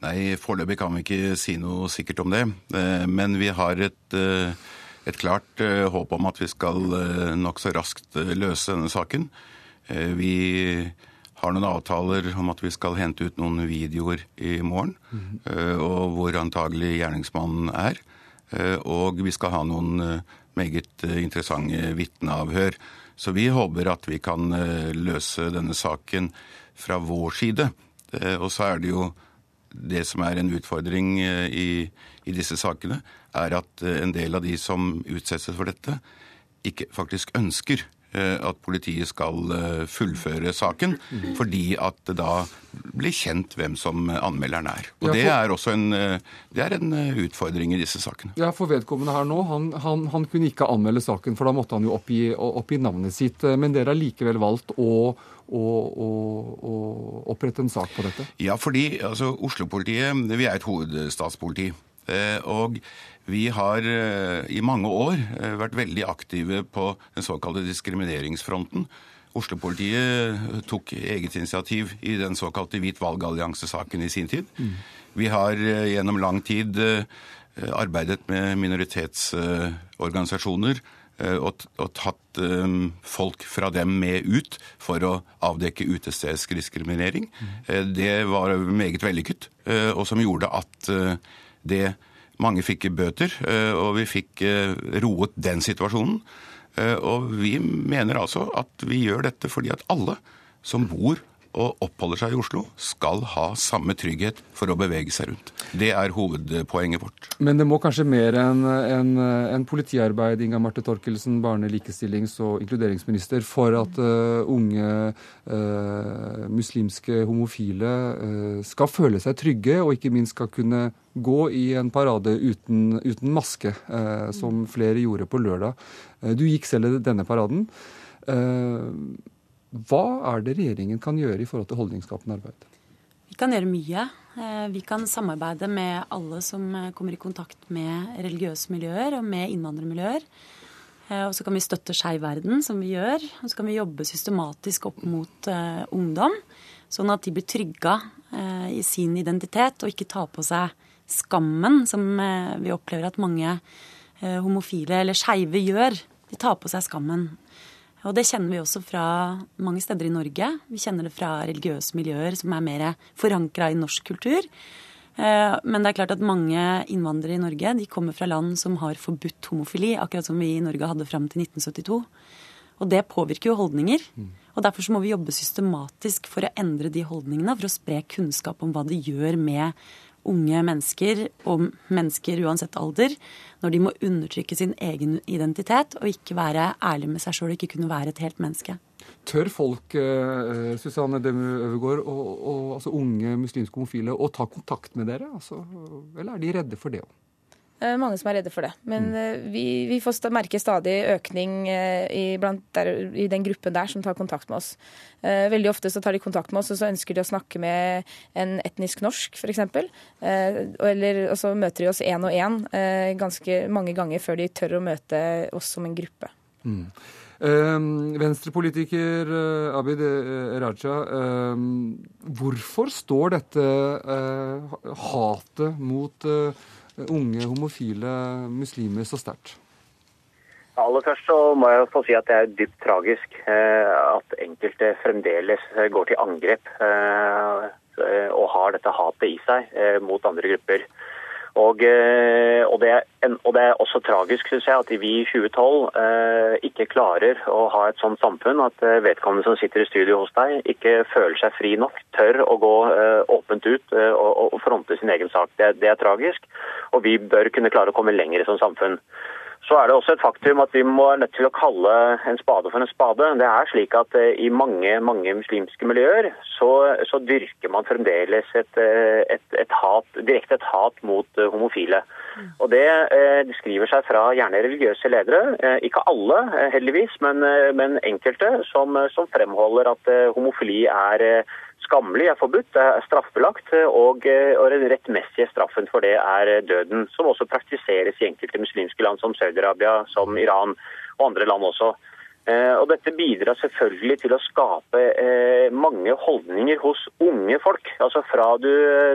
Nei, Foreløpig kan vi ikke si noe sikkert om det. Uh, men vi har et, et klart håp om at vi skal nokså raskt løse denne saken. Vi har noen avtaler om at vi skal hente ut noen videoer i morgen, mm. og hvor antagelig gjerningsmannen er. Og vi skal ha noen meget eh, interessante vitneavhør. Så vi håper at vi kan eh, løse denne saken fra vår side. Eh, og så er det jo det som er en utfordring i, i disse sakene, er at en del av de som utsettes for dette, ikke faktisk ønsker at politiet skal eh, fullføre saken, fordi at det da blir kjent hvem som anmelderen er. Og Det er også en, eh, det er en utfordring i disse sakene. Ja, For vedkommende her nå, han, han, han kunne ikke anmelde saken, for da måtte han jo oppgi, oppgi navnet sitt. Men dere har likevel valgt å, å, å, å, opprette en sak på dette? Ja, fordi altså, Oslo-politiet vi er et hovedstatspoliti. Og vi har eh, i mange år eh, vært veldig aktive på den såkalte diskrimineringsfronten. Oslo-politiet eh, tok eget initiativ i den såkalte Hvit valgallianse-saken i sin tid. Mm. Vi har gjennom lang tid arbeidet med minoritetsorganisasjoner og, tatt folk fra dem med ut for å avdekke utestedsdiskriminering. Mm. Det var meget vellykket, og som gjorde at det mange fikk bøter, eh, og vi fikk eh, roet den situasjonen. Eh, og vi mener altså at vi gjør dette fordi at alle som bor og oppholder seg i Oslo, skal ha samme trygghet for å bevege seg rundt. Det er hovedpoenget vårt. Men det må kanskje mer enn en, en politiarbeid, Inga Marte Torkelsen, barne-, likestillings- og inkluderingsminister, for at uh, unge uh, muslimske homofile uh, skal føle seg trygge, og ikke minst skal kunne gå i en parade uten, uten maske, som flere gjorde på lørdag. du gikk selv i denne paraden. Hva er det regjeringen kan gjøre i forhold til holdningsskapende arbeid? Vi kan gjøre mye. Eh, vi kan samarbeide med alle som eh, kommer i kontakt med religiøse miljøer og med innvandrermiljøer. Eh, og så kan vi støtte Skeiv verden, som vi gjør. Og så kan vi jobbe systematisk opp mot uh, ungdom, sånn at de blir trygga uh, i sin identitet og ikke tar på seg skammen, som uh, vi opplever at mange homofile eller skeive gjør. De tar på seg skammen. Og det kjenner vi også fra mange steder i Norge. Vi kjenner det fra religiøse miljøer som er mer forankra i norsk kultur. Eh, men det er klart at mange innvandrere i Norge de kommer fra land som har forbudt homofili, akkurat som vi i Norge hadde fram til 1972. Og det påvirker jo holdninger. Og Derfor så må vi jobbe systematisk for å endre de holdningene, for å spre kunnskap om hva det gjør med unge mennesker, og mennesker uansett alder, når de må undertrykke sin egen identitet og ikke være ærlig med seg sjøl og ikke kunne være et helt menneske. Tør folk, eh, Susanne Demu Øvergaard, og, og, altså unge muslimske homofile, å ta kontakt med dere? Altså, eller er de redde for det òg? Eh, mange som er redde for det. Men mm. Eh, vi, vi, får merke stadig økning eh, i, der, i, den gruppen der som tar kontakt med oss. Veldig ofte så tar de kontakt med oss, og så ønsker de å snakke med en etnisk norsk, f.eks. Eller og så møter de oss én og én ganske mange ganger før de tør å møte oss som en gruppe. Mm. Uh, Venstrepolitiker Abid Raja, uh, hvorfor står dette hatet mot unge homofile muslimer så sterkt? Aller først så må jeg få si at det er dypt tragisk eh, at enkelte fremdeles går til angrep eh, og har dette hatet i seg eh, mot andre grupper. Og, eh, og, det, og, det, er også tragisk synes jeg, at vi i 2012 eh, ikke klarer å ha et sånt samfunn at eh, vedkommende som sitter i studio hos deg, ikke føler seg fri nok, tør å gå eh, åpent ut eh, og, og, fronte sin egen sak. Det, det, er tragisk, og vi bør kunne klare å komme lenger som samfunn. Så er det også et faktum at vi må nødt til å kalle en spade for en spade. Det er slik at uh, i mange, mange muslimske miljøer så, så dyrker man fremdeles et, eh, et, et, hat, direkte et hat mot uh, homofile. Og det, det, skriver seg fra gjerne religiøse ledere, ikke alle heldigvis, men, men enkelte, som, som, fremholder at homofili er skammelig, er forbudt, er straffbelagt, og, eh, og den rettmessige straffen for det er døden. Som også praktiseres i enkelte muslimske land som Saudi-Arabia, som Iran og andre land også. Eh, og Dette bidrar selvfølgelig til å skape eh, mange holdninger hos unge folk. Altså Fra du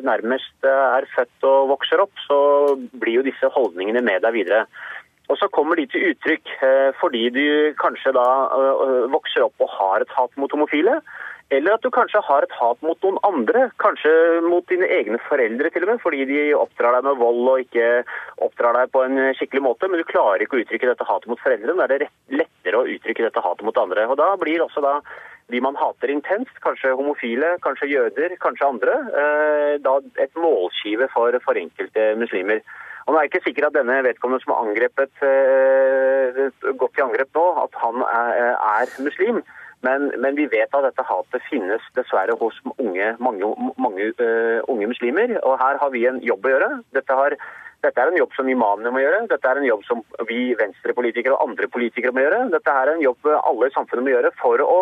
nærmest er født og vokser opp, så blir jo disse holdningene med deg videre. Og så kommer de til uttrykk fordi du kanskje da vokser opp og har et hat mot homofile. Eller at du kanskje har et hat mot noen andre, kanskje mot dine egne foreldre til og med, fordi de oppdrar deg med vold og ikke oppdrar deg på en skikkelig måte. Men du klarer ikke å uttrykke dette hatet mot foreldrene. Da er det lettere å uttrykke dette hatet mot andre. Og da blir også da de man hater intenst, kanskje homofile, kanskje jøder, kanskje andre, eh, da et målskive for, for enkelte muslimer. Og nå er jeg ikke sikker at denne vedkommende som har angrepet, eh, gått til angrep nå, at han er, er muslim. Men, men, vi vet at dette hatet finnes dessverre hos unge, mange, mange uh, unge muslimer. Og her har vi en jobb å gjøre. Dette, har, dette, er en jobb som imamene må gjøre. Dette er en jobb som vi venstrepolitikere og andre politikere må gjøre. Dette er en jobb alle i samfunnet må gjøre for å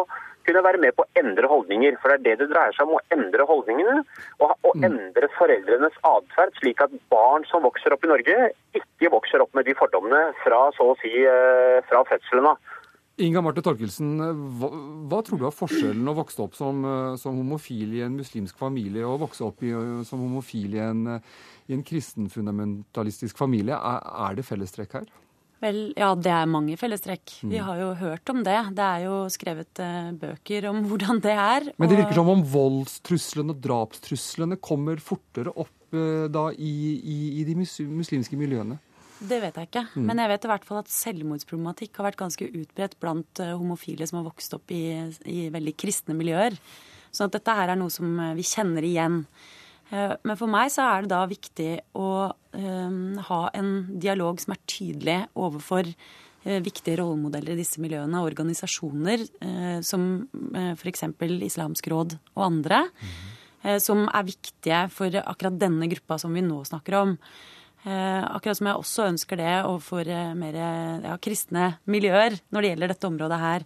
kunne være med på å endre holdninger. For det er det det dreier seg om, å endre holdningene. Og, og mm. endre foreldrenes atferd, slik at barn som vokser opp i Norge, ikke vokser opp med de fordommene fra så å si uh, fra fødselen av. Inga Marte Torkelsen, hva, hva, tror du er forskjellen å vokse opp som, eh, som, homofil i en muslimsk familie og vokse opp i, eh, som homofil i en, eh, i en kristenfundamentalistisk familie? Er, er, det fellestrekk her? Vel, ja, det er mange fellestrekk. Vi mm. har jo hørt om det. Det er jo skrevet eh, bøker om hvordan det er. Men det virker som om voldstruslene og drapstruslene kommer fortere opp eh, da i, i, i de muslimske miljøene? Det vet jeg ikke. Mm. Men jeg vet i hvert fall at selvmordsproblematikk har vært ganske utbredt blant uh, homofile som har vokst opp i, i, veldig kristne miljøer. Så at dette her er noe som uh, vi kjenner igjen. Uh, men for meg så er det da viktig å ha en dialog som er tydelig overfor viktige rollemodeller i disse miljøene, organisasjoner som f.eks. Islamsk råd og andre, mm. som er viktige for akkurat denne gruppa som vi nå snakker om. Eh, akkurat som jeg også ønsker det overfor eh, mer ja, kristne miljøer når det gjelder dette området her.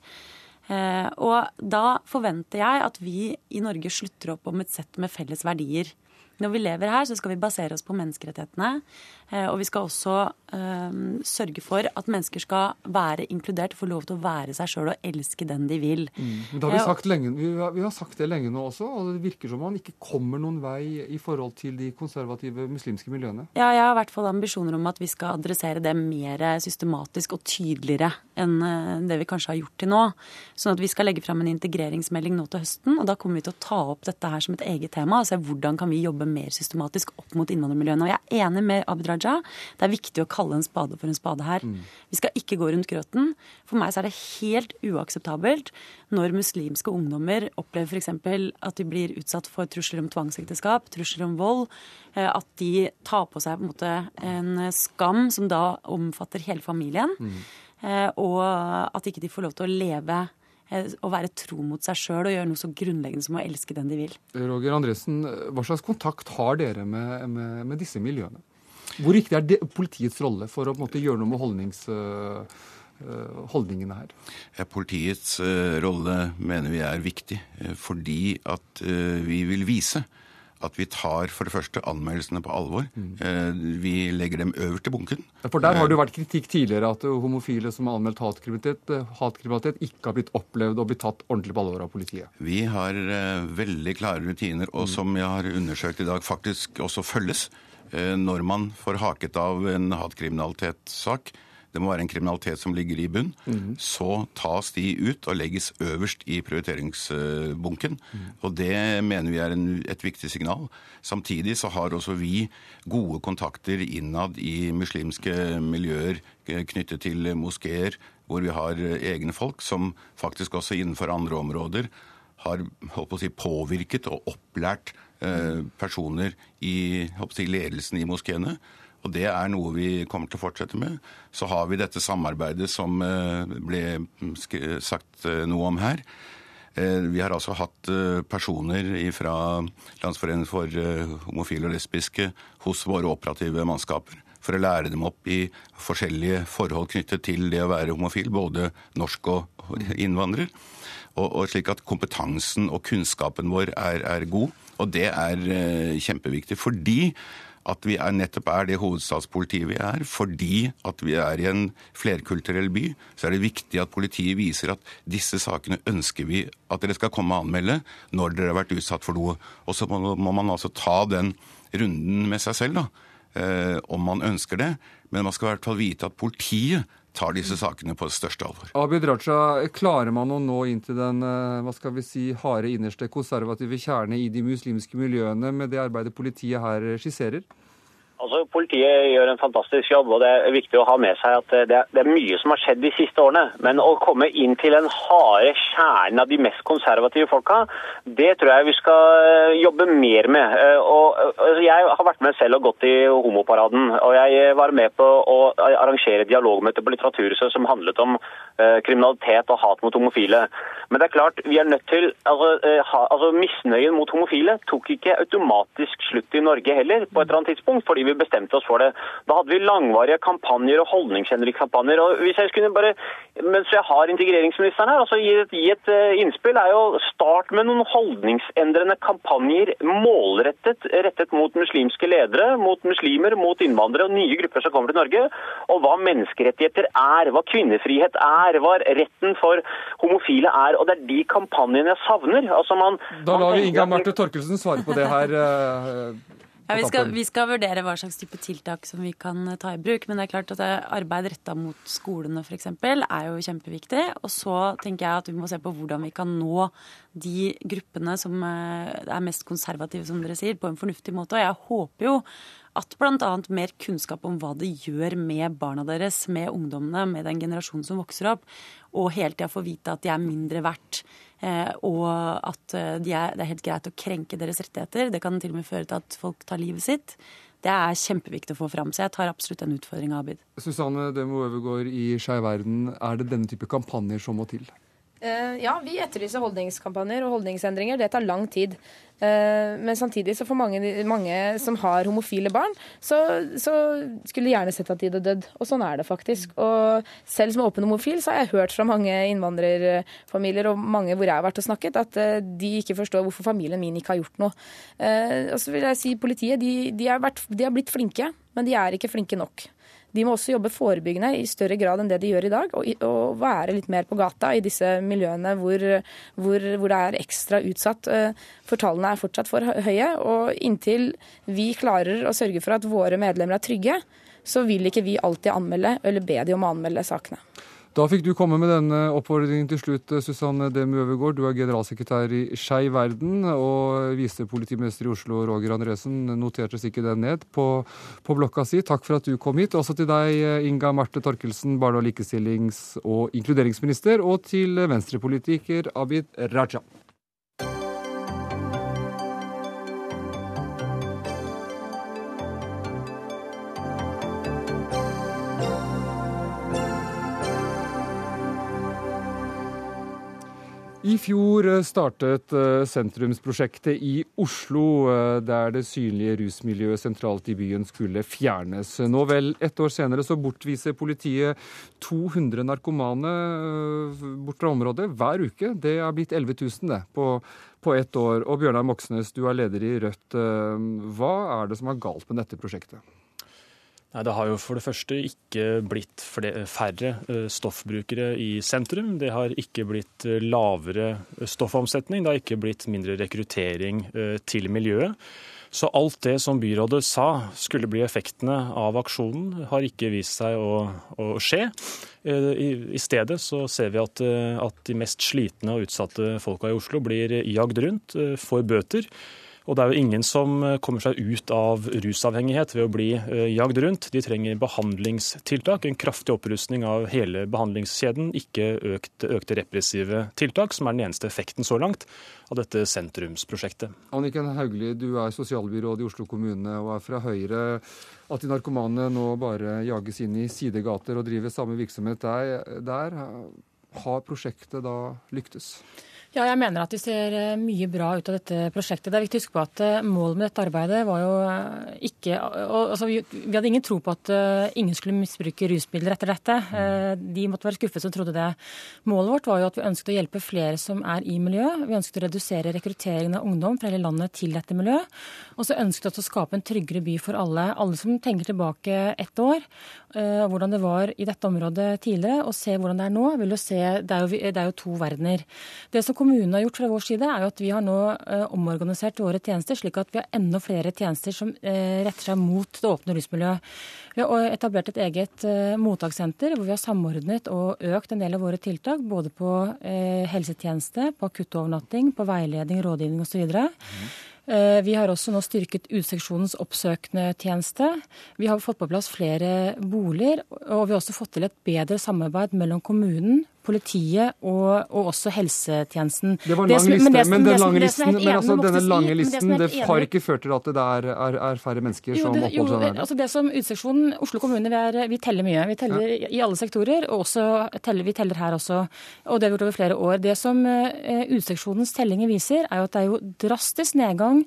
Eh, og da forventer jeg at vi i Norge slutter opp om et sett med felles verdier. Når vi lever her, så skal vi basere oss på menneskerettighetene. Eh, og vi skal også um, sørge for at mennesker skal være inkludert, få lov til å være seg sjøl og elske den de vil. Mm. Det har vi, sagt lenge, vi, har, vi, har, sagt det lenge nå også, og det virker som man ikke kommer noen vei i forhold til de konservative muslimske miljøene. Ja, jeg har i hvert fall ambisjoner om at vi skal adressere det mer systematisk og tydeligere enn det vi kanskje har gjort til nå. Sånn at vi skal legge fram en integreringsmelding nå til høsten, og da kommer vi til å ta opp dette her som et eget tema og se hvordan kan vi jobbe mer systematisk opp mot innvandrermiljøene. Og jeg er enig med Abid Raja. Det er viktig å kalle en spade for en spade her. Mm. Vi skal ikke gå rundt grøten. For meg så er det helt uakseptabelt når muslimske ungdommer opplever f.eks. at de blir utsatt for trusler om tvangsekteskap, trusler om vold. Eh, at de tar på seg på en, måte en skam som da omfatter hele familien. Mm. Eh, og at ikke de får lov til å leve å være tro mot seg sjøl og gjøre noe så grunnleggende som å elske den de vil. Roger Andresen, hva slags kontakt har dere med, med, med disse miljøene? Hvor viktig er det, politiets rolle for å måte, gjøre noe med holdnings, uh, holdningene her? Ja, politiets uh, rolle mener vi er viktig fordi at uh, vi vil vise at vi tar for det første anmeldelsene på alvor. Mm. Vi legger dem øverst i bunken. For Der har det jo vært kritikk tidligere at homofile som har anmeldt hatkriminalitet, hatkriminalitet ikke har blitt opplevd og blitt tatt ordentlig på alvor av politiet. Vi har veldig klare rutiner, og mm. som jeg har undersøkt i dag, faktisk også følges. Eh, når man får haket av en hatkriminalitetssak, det må være en kriminalitet som ligger i bunn, mm. så tas de ut og legges øverst i prioriteringsbunken. Mm. Og det mener vi er en, et viktig signal. Samtidig så har også vi gode kontakter innad i muslimske miljøer knyttet til moskeer, hvor vi har egne folk som faktisk også innenfor andre områder har si, påvirket og opplært Eh, personer i si, ledelsen i moskeene. Og det er noe vi kommer til å fortsette med. Så har vi dette samarbeidet som eh, ble sagt eh, noe om her. Vi har altså hatt personer fra Landsforeningen for homofile og lesbiske hos våre operative mannskaper for å lære dem opp i forskjellige forhold knyttet til det å være homofil, både norsk og innvandrer. Og, og slik at kompetansen og kunnskapen vår er, er god. Og det er eh, kjempeviktig. Fordi at vi er, nettopp er det hovedstadspolitiet vi er, fordi at vi er i en flerkulturell by, så er det viktig at politiet viser at disse sakene ønsker vi at dere skal komme og anmelde når dere har vært utsatt for noe. Og så må, man altså ta den runden med seg selv, da, eh, om man ønsker det. Men man skal i hvert fall vite at politiet tar disse sakene på største alvor. Abid Raja, klarer man å nå inn til den eh, hva skal vi si, harde innerste konservative kjerne i de muslimske miljøene med det arbeidet politiet her skisserer? Altså, Politiet gjør en fantastisk jobb, og det er viktig å ha med seg at det er, det er, mye som har skjedd de siste årene. Men å komme inn til den harde kjernen av de mest konservative folka, det tror jeg vi skal eh, jobbe mer med. Eh, og, altså, jeg har vært med selv og gått i homoparaden. Og jeg var med på å arrangere dialogmøte på Litteraturhuset som handlet om kriminalitet og hat mot homofile. Men det er klart, vi er nødt til altså, uh, altså Misnøyen mot homofile tok ikke automatisk slutt i Norge heller på et eller annet tidspunkt. fordi vi bestemte oss for det. Da hadde vi langvarige kampanjer og holdningsendringskampanjer. og hvis jeg skulle bare, Mens jeg har integreringsministeren her, altså gi et, gi et uh, innspill, er jo start med noen holdningsendrende kampanjer målrettet rettet mot muslimske ledere, mot muslimer, mot innvandrere og nye grupper som kommer til Norge. Og hva menneskerettigheter er, hva kvinnefrihet er, hva retten for homofile er. Og det er de kampanjene jeg savner. Altså man, da lar vi Inga Marte Torkelsen svare på det her. Uh, ja, vi, skal, vi, skal, vurdere hva slags type tiltak som vi kan eh, ta i bruk. Men det er klart at arbeid retta mot skolene f.eks. er jo kjempeviktig. Og så tenker jeg at vi må se på hvordan vi kan nå de gruppene som eh, er mest konservative, som dere sier, på en fornuftig måte. Og jeg håper jo at bl.a. mer kunnskap om hva det gjør med barna deres, med ungdommene, med den generasjonen som vokser opp, og hele tida få vite at de er mindre verdt, eh, og at eh, de er, det er helt greit å krenke deres rettigheter. Det kan til og med føre til at folk tar livet sitt. Det er kjempeviktig å få fram, så jeg tar absolutt den utfordringa, Abid. Susanne Demo Øvergård i Skeiv Verden, er det denne type kampanjer som må til? Eh, ja, vi etterlyser holdningskampanjer og holdningsendringer. Det tar lang tid. Eh, men samtidig så for mange, mange som har homofile barn, så, så, skulle de gjerne sett at de hadde dødd. Og sånn er det faktisk. Og selv som åpen homofil så har jeg hørt fra mange innvandrerfamilier og mange hvor jeg har vært og snakket, at eh, de ikke forstår hvorfor familien min ikke har gjort noe. Og så vil jeg si politiet, de, de, har vært, de har blitt flinke, men de er ikke flinke nok. De må også jobbe forebyggende i større grad enn det de gjør i dag, og, og være litt mer på gata i disse miljøene hvor, hvor, hvor det er ekstra utsatt. Eh, for tallene er fortsatt for høye, og inntil vi klarer å sørge for at våre medlemmer er trygge, så vil ikke vi alltid anmelde eller be de om å anmelde sakene. Da fikk du komme med denne oppfordringen til slutt, Susanne Demu Øvergaard. Du er generalsekretær i Skeiv Verden, og visepolitimester i Oslo, Roger Andresen, noterte sikkert den ned på, på, blokka si. Takk for at du kom hit. Også til deg, Inga Marte Torkelsen, barne- og likestillings- og inkluderingsminister, og til venstrepolitiker Abid Raja. I fjor eh, startet eh, sentrumsprosjektet i Oslo, eh, der det synlige rusmiljøet sentralt i byen skulle fjernes. Nå vel ett år senere så bortviser politiet 200 narkomane bort fra området hver uke. Det er blitt 11 000 det, på, på ett år. Og Bjørnar Moxnes, du er leder i Rødt. Hva er det som er galt med dette prosjektet? Nei, Det har jo for det første ikke blitt færre eh, stoffbrukere i sentrum. Det har ikke blitt eh, lavere stoffomsetning. Det har ikke blitt mindre rekruttering eh, til miljøet. Så alt det som byrådet sa skulle bli effektene av aksjonen, har ikke vist seg å, å skje. I, I, stedet så ser vi at, at de mest slitne og utsatte folka i Oslo blir jagd rundt, får bøter. Og det er jo ingen som eh, kommer seg ut av rusavhengighet ved å bli eh, jagd rundt. De trenger behandlingstiltak, en kraftig opprustning av hele behandlingskjeden, ikke økt, økte repressive tiltak, som er den eneste effekten så langt av dette sentrumsprosjektet. Anniken Hauglie, du er sosialbyråd i Oslo kommune og er fra Høyre. At de narkomane nå bare jages inn i sidegater og driver samme virksomhet der, der har prosjektet da lyktes? Ja, jeg mener at vi ser eh, mye bra ut av dette prosjektet. Det er viktig å huske på at eh, målet med dette arbeidet var jo eh, ikke altså vi, hadde ingen tro på at ingen skulle misbruke rusmidler etter dette. De måtte være skuffet som trodde det. Målet vårt var jo at vi ønsket å hjelpe flere som er i miljøet. Vi ønsket å redusere rekrutteringen av ungdom fra hele landet til dette miljøet. Og så ønsket vi å skape en tryggere by for alle. Alle som tenker tilbake ett år, hvordan det var i dette området tidligere, og se hvordan det er nå, vil jo se Det er jo, det er jo to verdener. Det som kommunen har gjort fra vår side, er jo at vi har nå eh, omorganisert våre tjenester, slik at vi har enda flere tjenester som eh, retter seg mot det åpne rusmiljøet. Vi har etablert et eget eh, mottakssenter hvor vi har samordnet og økt en del av våre tiltak, både på helsetjeneste, på akuttovernatting, på veiledning, rådgivning osv. Mm. Vi har også nå styrket Utseksjonens oppsøkende tjeneste. Vi har fått på plass flere boliger, og vi har også fått til et bedre samarbeid mellom kommunen, politiet og, og også helsetjenesten. Det var en lang liste, men, den lange listen, men altså, denne lange listen det, har ikke ført til at det er, er, er færre mennesker som oppholder seg der? Altså det som Utseksjonen, Oslo kommune, vi, er, vi, teller mye. Vi teller ja. i alle sektorer, og også teller, vi teller her også. Og det har vi gjort over flere år. Det som uh, Utseksjonens tellinger viser, er jo at det er jo drastisk nedgang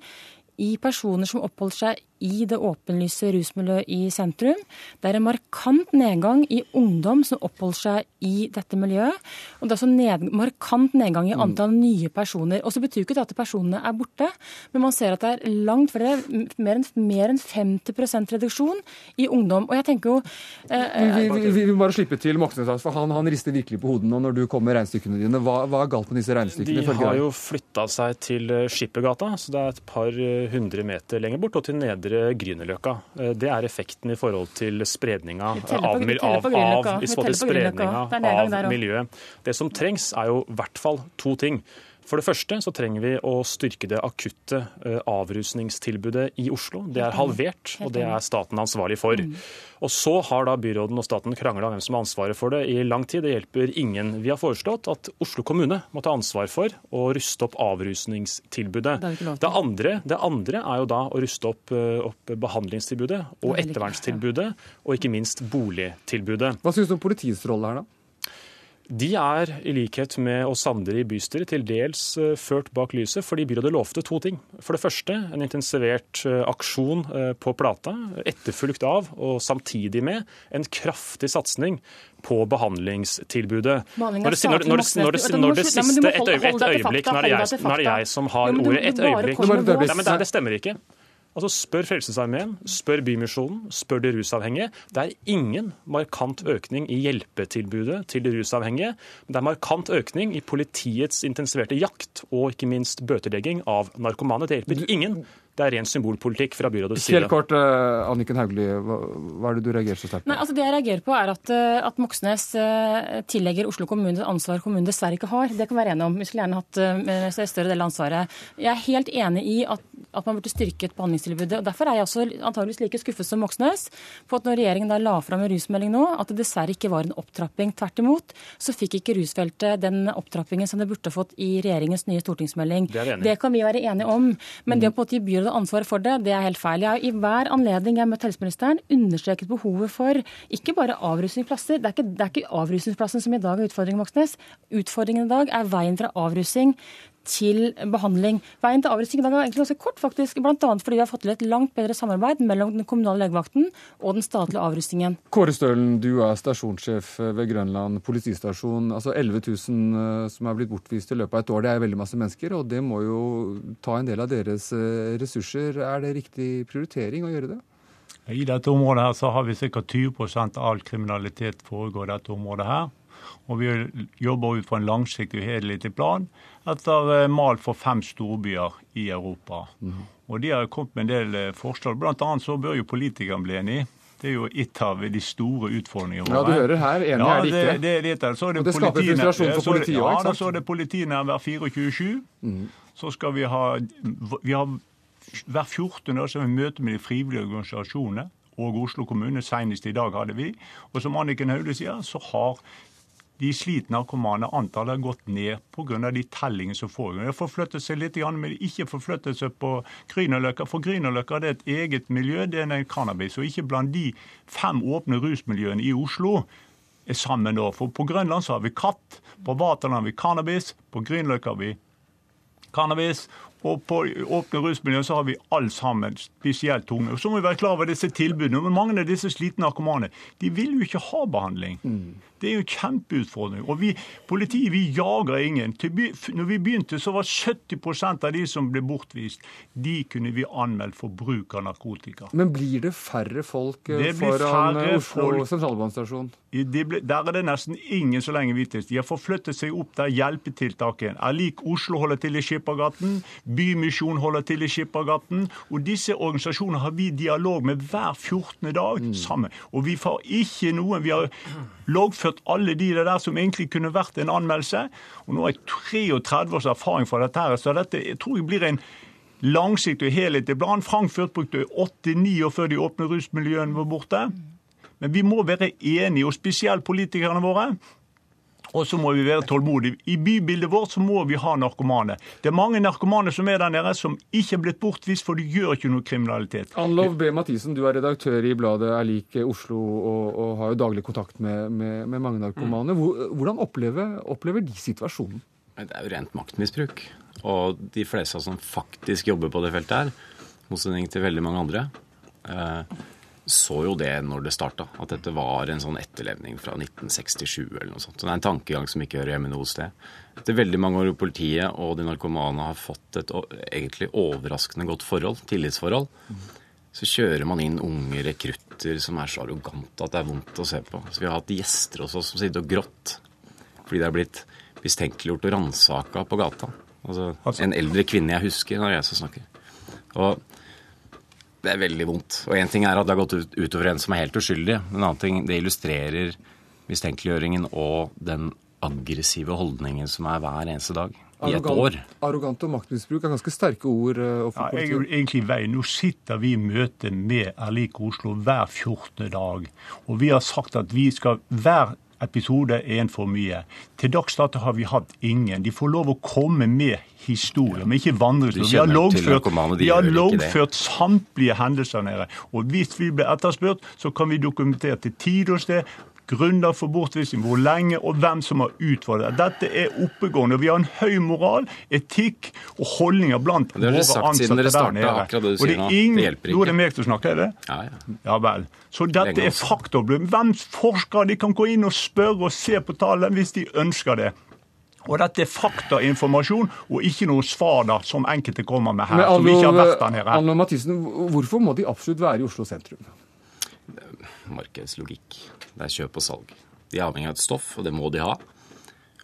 i personer som oppholder seg i det åpenlyse rusmiljøet i sentrum. Det er en markant nedgang i ungdom som oppholder seg i dette miljøet. Og det er også ned, markant nedgang i mm. antall mm. nye personer. Og så betyr ikke det at personene er borte, men man ser at det er langt flere, mer enn, mer enn 50% reduksjon i ungdom. Og jeg tenker jo eh, vi, vi, vi, vi, må bare slippe til Moxnes, for han, han, rister virkelig på hodet nå når du kommer med regnestykkene dine. Hva, hva, er galt med disse regnestykkene? De har jo flytta seg til eh, Skippergata, så det er et par eh, hundre meter lenger bort, og til Nedre Nedre Grünerløkka. Eh, det er effekten i forhold til spredninga av, av, av, av miljøet. Det som trengs, er jo i hvert fall to ting. For det første så trenger vi å styrke det akutte eh, avrusningstilbudet i Oslo. Det er halvert, og det er staten ansvarlig for. Mm. Og så har da byråden og staten krangla om hvem som har ansvaret for det i lang tid. Det hjelper ingen. Vi har foreslått at Oslo kommune må ta ansvar for å ruste opp avrusningstilbudet. Det, det, andre, det andre, er jo da å ruste opp, eh, opp behandlingstilbudet og ettervernstilbudet, og ikke minst boligtilbudet. Hva syns du om politiets rolle her, da? De er, i likhet med oss andre i bystyret, til dels eh, ført bak lyset fordi byrådet lovte to ting. For det første en intensivert eh, aksjon eh, på Plata, etterfulgt av og samtidig med en kraftig satsing på behandlingstilbudet. Når det, når, når, når, når det siste Et øyeblikk, når det nå er det jeg som har ordet. Et øyeblikk. Nei, det stemmer ikke. Altså Spør Frelsesarmeen, spør Bymisjonen, spør de rusavhengige. Det er ingen markant økning i hjelpetilbudet til de rusavhengige. Men det er markant økning i politiets intensiverte jakt og ikke minst bøtelegging av narkomane. Det hjelper ingen. Det er ren symbolpolitikk fra byrådets side. Helt kort, uh, Anniken Hauglie, hva, hva, er det du reagerer så sterkt på? Nei, altså Det jeg reagerer på, er at, uh, at Moxnes uh, tillegger Oslo kommune et ansvar kommunen dessverre ikke har. Det kan vi være enige om. Vi skulle gjerne hatt en større del av ansvaret. Jeg er helt enig i at, at man burde styrket behandlingstilbudet. og Derfor er jeg også antageligvis like skuffet som Moxnes på at når regjeringen da la fram en rusmelding nå, at det dessverre ikke var en opptrapping. Tvert imot så fikk ikke rusfeltet den opptrappingen som det burde fått i regjeringens nye stortingsmelding. Det, det kan vi være enige om. Men mm. det å på en måte byrådet ansvar for det, det er helt feil. Jeg har i hver anledning jeg har møtt helseministeren, understreket behovet for ikke bare avrusningsplasser. Det er ikke, det ikke avrusningsplassen som i dag er utfordringen, Moxnes. Utfordringen i dag er veien fra avrusing til behandling. Veien til avrusning i dag er egentlig ganske kort, faktisk, bl.a. fordi vi har fått til et langt bedre samarbeid mellom den kommunale legevakten og den statlige avrusningen. Kåre Stølen, du er stasjonssjef ved Grønland politistasjon. Altså 11 000 eh, som er blitt bortvist i løpet av et år, det er veldig masse mennesker, og det må jo ta en del av deres eh, ressurser. Er det riktig prioritering å gjøre det? I dette området her så har vi ca. 20 av all kriminalitet foregår i dette området her. Og vi jobber ut fra en langsiktig og helhetlig plan etter eh, mal for fem storbyer i Europa. Mm. Og De har kommet med en del eh, forslag. Blant annet så bør jo politikerne bli enige. Det er jo et av de store utfordringene våre. Ja, du hører her. Enig ja, er det ikke. Det, det, det, så er det, det skaper frustrasjon for politiet òg, ja, så er det politinær hver 24-7. Mm. Så skal vi ha, vi har Hver 14. år så har vi møte med de frivillige organisasjonene og Oslo kommune. Senest i dag hadde vi. Og som Anniken Haule sier, så har de slitne narkomane antallet har gått ned pga. de tellingene som foregår. Det har forflyttet seg litt, men ikke forflyttet seg på Grünerløkka. For Grünerløkka er et eget miljø, det er en cannabis. Og ikke blant de fem åpne rusmiljøene i Oslo er sammen da. For på Grønland så har vi katt, på Vaterland har vi cannabis, på Grünerløkka har vi cannabis. Og på åpne rusmiljøer så har vi alle sammen spesielt tunge. Og så må vi være klar over disse tilbudene. Men mange av disse slitne narkomane de vil jo ikke ha behandling. Mm. Det er jo en kjempeutfordring. Og vi, Politiet vi jager ingen. Når vi begynte, så var 70% av de som ble bortvist, de kunne vi anmeldt for bruk av narkotika. Men blir det færre folk eh, det foran færre Oslo sentralbanestasjon? der er det nesten ingen så lenge vi vites. De har forflyttet seg opp der hjelpetiltaket er lik Oslo holder til i Skippergaten, Bymisjon holder til i Skippergaten. Og disse organisasjonene har vi dialog med hver 14. dag mm. sammen. Og vi får ikke noen Vi har loggført alle de der som egentlig kunne vært en anmeldelse. Og nå har jeg 33 års erfaring fra dette, her, så dette jeg tror jeg blir en langsiktig og helhetlig plan. Frankfurt brukte 8-9 år før de åpne rusmiljøene var borte. Men vi må være enige, og spesielt politikerne våre. Og så må vi være tålmodige. I bybildet vårt så må vi ha narkomane. Det er mange narkomane som er der nede, som ikke er blitt bortvist, for de gjør ikke noe kriminalitet. Anlov B. Mathisen, du er redaktør i bladet Er lik Oslo og, og har jo daglig kontakt med, med, med mange narkomane. Hvordan opplever, opplever de situasjonen? Det er jo rent maktmisbruk. Og de fleste som faktisk jobber på det feltet her, motsetning til veldig mange andre, eh, så jo det når det starta, at dette var en sånn etterlevning fra 1967 eller noe sånt. Så det er en tankegang som ikke hører hjemme noe sted. Etter veldig mange år i politiet og de narkomane har fått et egentlig overraskende godt forhold, tillitsforhold, så kjører man inn unge rekrutter som er så arrogante at det er vondt å se på. Så vi har hatt gjester hos oss som sitter og grått fordi det er blitt mistenkeliggjort og ransaka på gata. Altså, altså, en eldre kvinne jeg husker, når jeg så snakker. Og det er veldig vondt. Og én ting er at det har gått ut, utover en som er helt uskyldig. En annen ting, det illustrerer mistenkeliggjøringen og den aggressive holdningen som er hver eneste dag. I et år. Arrogant og maktmisbruk er ganske sterke ord. Uh, ja, jeg er egentlig vei. Nå sitter vi i møte med Erlik Oslo hver 14. dag. Og vi har sagt at vi skal hver episode er en for mye. Til dags dato har vi hatt ingen. De får lov å komme med historier, men ikke vandrehistorier. Vi har loggført, vi har loggført samtlige hendelser nede. Og hvis vi blir etterspurt, så kan vi dokumentere til tid og sted grunnlag for bortvisning, hvor lenge og hvem som har utfordret. Dette er oppegående. og Vi har en høy moral, etikk og holdninger blant Det har dere sagt siden dere startet, akkurat det du Og sier nå. ingen- Det hjelper ikke. Nå er det meg til å snakke, er det? Ja, ja. Ja vel. Så dette er også. Hvem forsker? De kan gå inn og spørre og se på tallene hvis de ønsker det. Og dette er faktainformasjon, og ikke noe svar da, som enkelte kommer med her, Men som ikke har vært der nede. Arno Mathisen, hvorfor må de absolutt være i Oslo sentrum? Markedslogikk. Det er kjøp og salg. De er avhengig av et stoff, og det må de ha.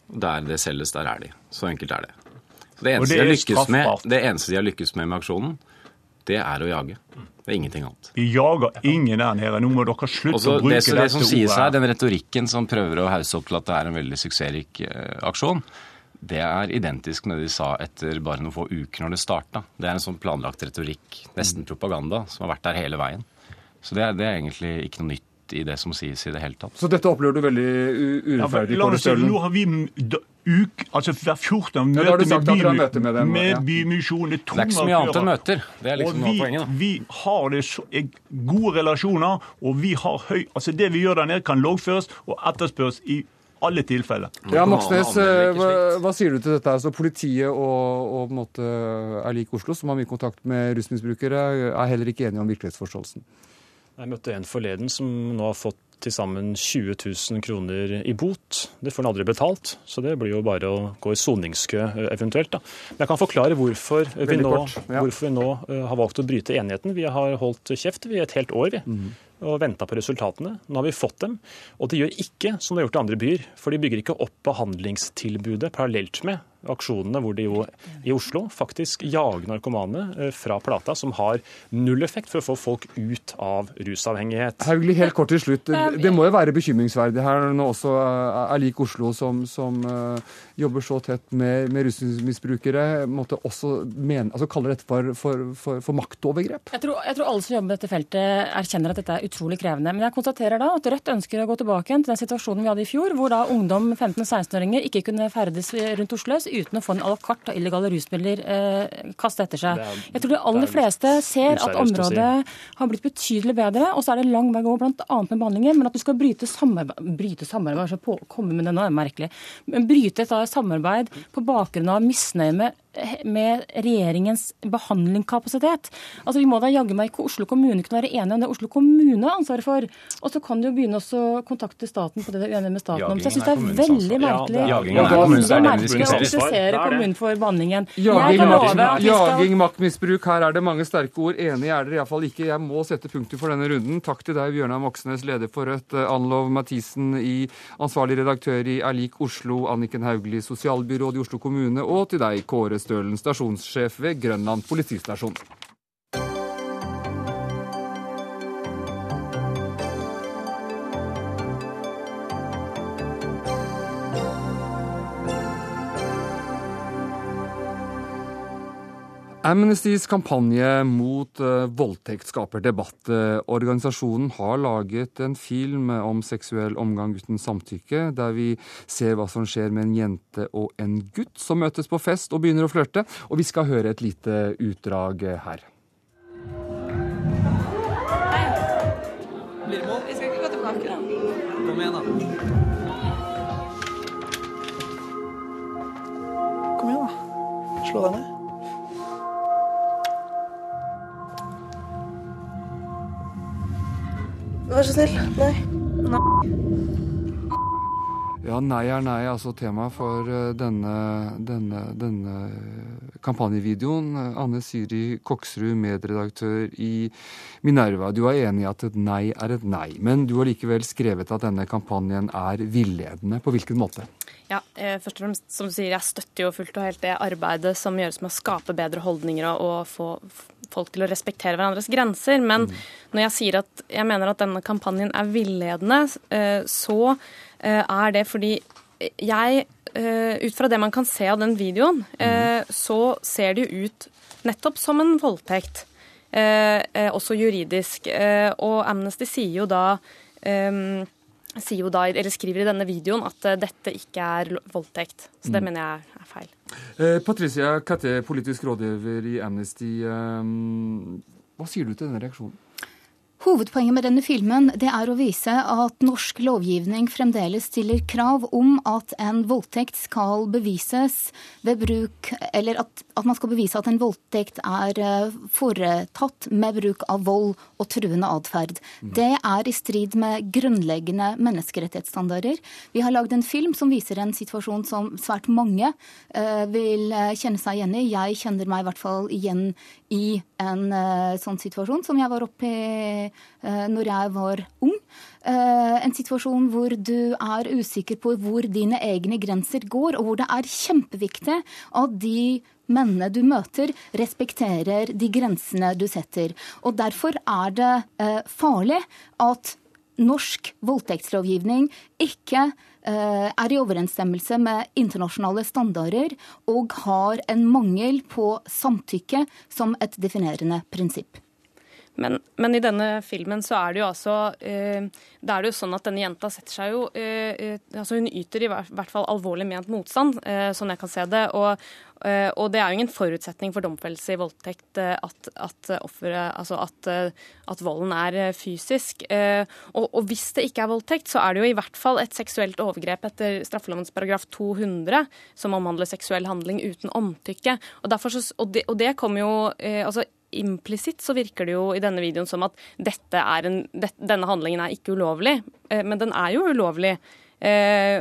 Der det selges, der er de. Så enkelt er det. Så det, eneste det de med, det eneste de har lykkes med med aksjonen, det er å jage. Det er ingenting annet. Vi jager ingen der nede. Nå må dere slutte Også å bruke det, så det som dette sies her, den retorikken som prøver å hause opp til at det er en veldig suksessrik eh, aksjon, det er identisk med det de sa etter bare noen få uker når det starta. Det er en sånn planlagt retorikk, nesten propaganda, som har vært der hele veien. Så det er, det er egentlig ikke noe nytt i det som sies i det hele tatt. Så dette opplever du veldig urettferdig? Ja, si, nå har vi uk, altså hver 14. Ja, da møte ja, med, bymy- møte med dem, med ja. Bymisjonen. Det er ikke så mye annet enn møter. Det er liksom og noe av vi, poenget, da. vi har det så, er gode relasjoner, og vi har høy Altså det vi gjør der nede, kan loggføres og etterspørres i alle tilfeller. Ja, Moxnes, hva, hva sier du til dette? Altså, politiet og, og på en måte er lik Oslo, som har mye kontakt med rusmisbrukere, er heller ikke enige om virkelighetsforståelsen. Jeg møtte en forleden som nå har fått til sammen 20 000 kroner i bot. Det får han aldri betalt, så det blir jo bare å gå i soningskø eh, eventuelt. Da. Men jeg kan forklare hvorfor vi nå, kort, ja. hvorfor vi nå eh, har valgt å bryte enigheten. Vi har holdt kjeft i et helt år vi, Mm og venta på resultatene. Nå har vi fått dem. Og de gjør ikke som de har gjort i andre byer, for de bygger ikke opp behandlingstilbudet parallelt med aksjonene hvor de jo i Oslo faktisk jager narkomane eh, fra Plata, som har null effekt for å få folk ut av rusavhengighet. Hauglie, helt kort til slutt. Det må jo være bekymringsverdig her når også eh, er lik Oslo, som, som eh, jobber så tett med, med rusmisbrukere, måtte også mene, altså kaller dette for, for, for, for maktovergrep? Jeg tror, jeg tror alle som jobber med dette feltet erkjenner at dette er utrolig krevende. Men jeg konstaterer da at Rødt ønsker å gå tilbake igjen til den situasjonen vi hadde i fjor, hvor da ungdom 15-16-åringer ikke kunne ferdes rundt Oslo uten å få en à la carte av illegale rusmidler eh, kastet etter seg. Er- Jeg tror de aller er fleste ser at området si. har blitt betydelig bedre, og så er det lang vei å gå bl.a. med behandlinger. Men at du skal bryte samarbeid Bryte samarbeid, er på, komme med det nå er merkelig. Men bryte et samarbeid på bakgrunn av misnøye med med regjeringens behandlingskapasitet. Altså, Vi må da jaggu meg ikke Oslo kommune kunne være enige om det Oslo kommune har ansvaret for. Og så kan du jo begynne å kontakte staten på det du er enig med staten om. Så jeg syns det er er veldig merkelig. Ja, jagingen Ja, er det kommunens er å Det er det. Kritisere kommunen for behandlingen. Jaging, skal jaging, maktmisbruk, her er det mange sterke ord. Enig er dere iallfall ikke. Jeg må sette punktum for denne runden. Takk til deg, Bjørnar Moxnes, leder for Rødt, eh, Anlov Mathisen, i ansvarlig redaktør i Erlik Oslo, Anniken Hauglie, sosialbyråd i Oslo kommune, og til deg, Kåre Stølen, stasjonssjef ved Grønland politistasjon. Amnestys kampanje mot eh, voldtekt skaper debatt. Organisasjonen har laget en film om seksuell omgang uten samtykke, der vi ser hva som skjer med en jente og en gutt som møtes på fest og begynner å flørte. Og vi skal høre et lite utdrag her. Lirmo, vi skal ikke gå tilbake, da. Kom igjen, da. Kom igjen, da. Slå deg ned. Vær så snill. Nei. Nei. Ja, nei er nei, altså tema for eh, denne, denne, denne kampanjevideoen. Anne Syri Koksrud, medredaktør i Minerva. Du er enig i at et nei er et nei, men du har likevel skrevet at denne kampanjen er villedende. På hvilken måte? Ja, eh, først og fremst, som du sier, Jeg støtter jo fullt og helt det arbeidet som gjøres med å skape bedre holdninger og, få folk til å respektere hverandres grenser. Men når jeg sier at jeg mener at denne kampanjen er villedende, eh, så eh, er det fordi jeg, eh, ut fra det man kan se av den videoen, eh, så ser det jo ut nettopp som en voldtekt. Også juridisk. Og Amnesty sier jo da da, eller skriver i denne videoen at eh, dette ikke er voldtekt. Så det Mm. mener jeg er feil. Eh, Patricia Katte, politisk rådgiver i Amnesty. Eh, hva sier du til denne reaksjonen? Hovedpoenget med denne filmen det er å vise at norsk lovgivning fremdeles stiller krav om at en voldtekt skal bevises ved bruk Eller at, at man skal bevise at en voldtekt er eh, foretatt med bruk av vold og truende atferd. Mm. Det er i strid med grunnleggende menneskerettighetsstandarder. Vi har lagd en film som viser en situasjon som svært mange uh, vil eh, kjenne seg igjen i. Jeg kjenner meg i hvert fall igjen i en uh, sånn situasjon som jeg var oppe i uh, når jeg var ung. Uh, en situasjon hvor du er usikker på hvor dine egne grenser går, og hvor det er kjempeviktig at de mennene du møter, respekterer de grensene du setter. Og Derfor er det farlig at norsk voldtektslovgivning ikke Eh, er i overensstemmelse med internasjonale standarder og har en mangel på samtykke som et definerende prinsipp. Men, men, i denne filmen så er det jo altså eh, Det er det jo sånn at denne jenta setter seg jo eh, eh altså Hun yter i hvert fall alvorlig ment motstand, eh, sånn jeg kan se det. Og, eh, og, det er jo ingen forutsetning for domfellelse i voldtekt eh, at, at, offeret, altså at, at, volden er fysisk. Og, og, hvis det ikke er voldtekt, så er det jo i hvert fall et seksuelt overgrep etter straffelovens paragraf 200 som omhandler seksuell handling uten omtykke. Og, så, og, det, og det kommer jo altså implisitt så virker det jo i denne videoen som at en, det, denne handlingen er ikke ulovlig. Eh, men den er jo ulovlig. Eh,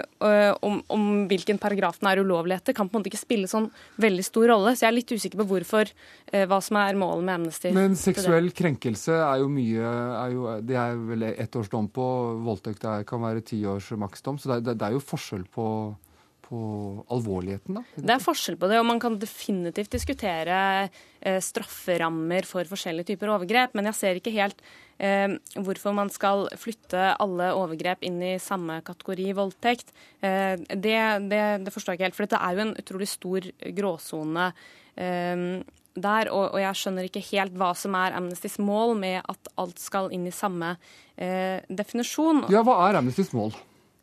om, om, hvilken paragraf den er ulovlig etter, kan på en måte ikke spille sånn veldig stor rolle. Så jeg er litt usikker på hvorfor, eh, hva som er målet med Amnesty. Men seksuell krenkelse er jo mye er jo, Det er vel ett års dom på. Voldtekt kan være ti års maksdom. Så det, det er jo forskjell på på alvorligheten, da? Det er forskjell på det, og man kan definitivt diskutere eh, strafferammer for forskjellige typer overgrep, men jeg ser ikke helt eh, hvorfor man skal flytte alle overgrep inn i samme kategori voldtekt. Eh, det, det, det, forstår jeg ikke helt, for dette er jo en utrolig stor gråsone. Eh, der, og, og, jeg skjønner ikke helt hva som er Amnestys mål med at alt skal inn i samme eh, definisjon. Ja, hva er Amnestys mål?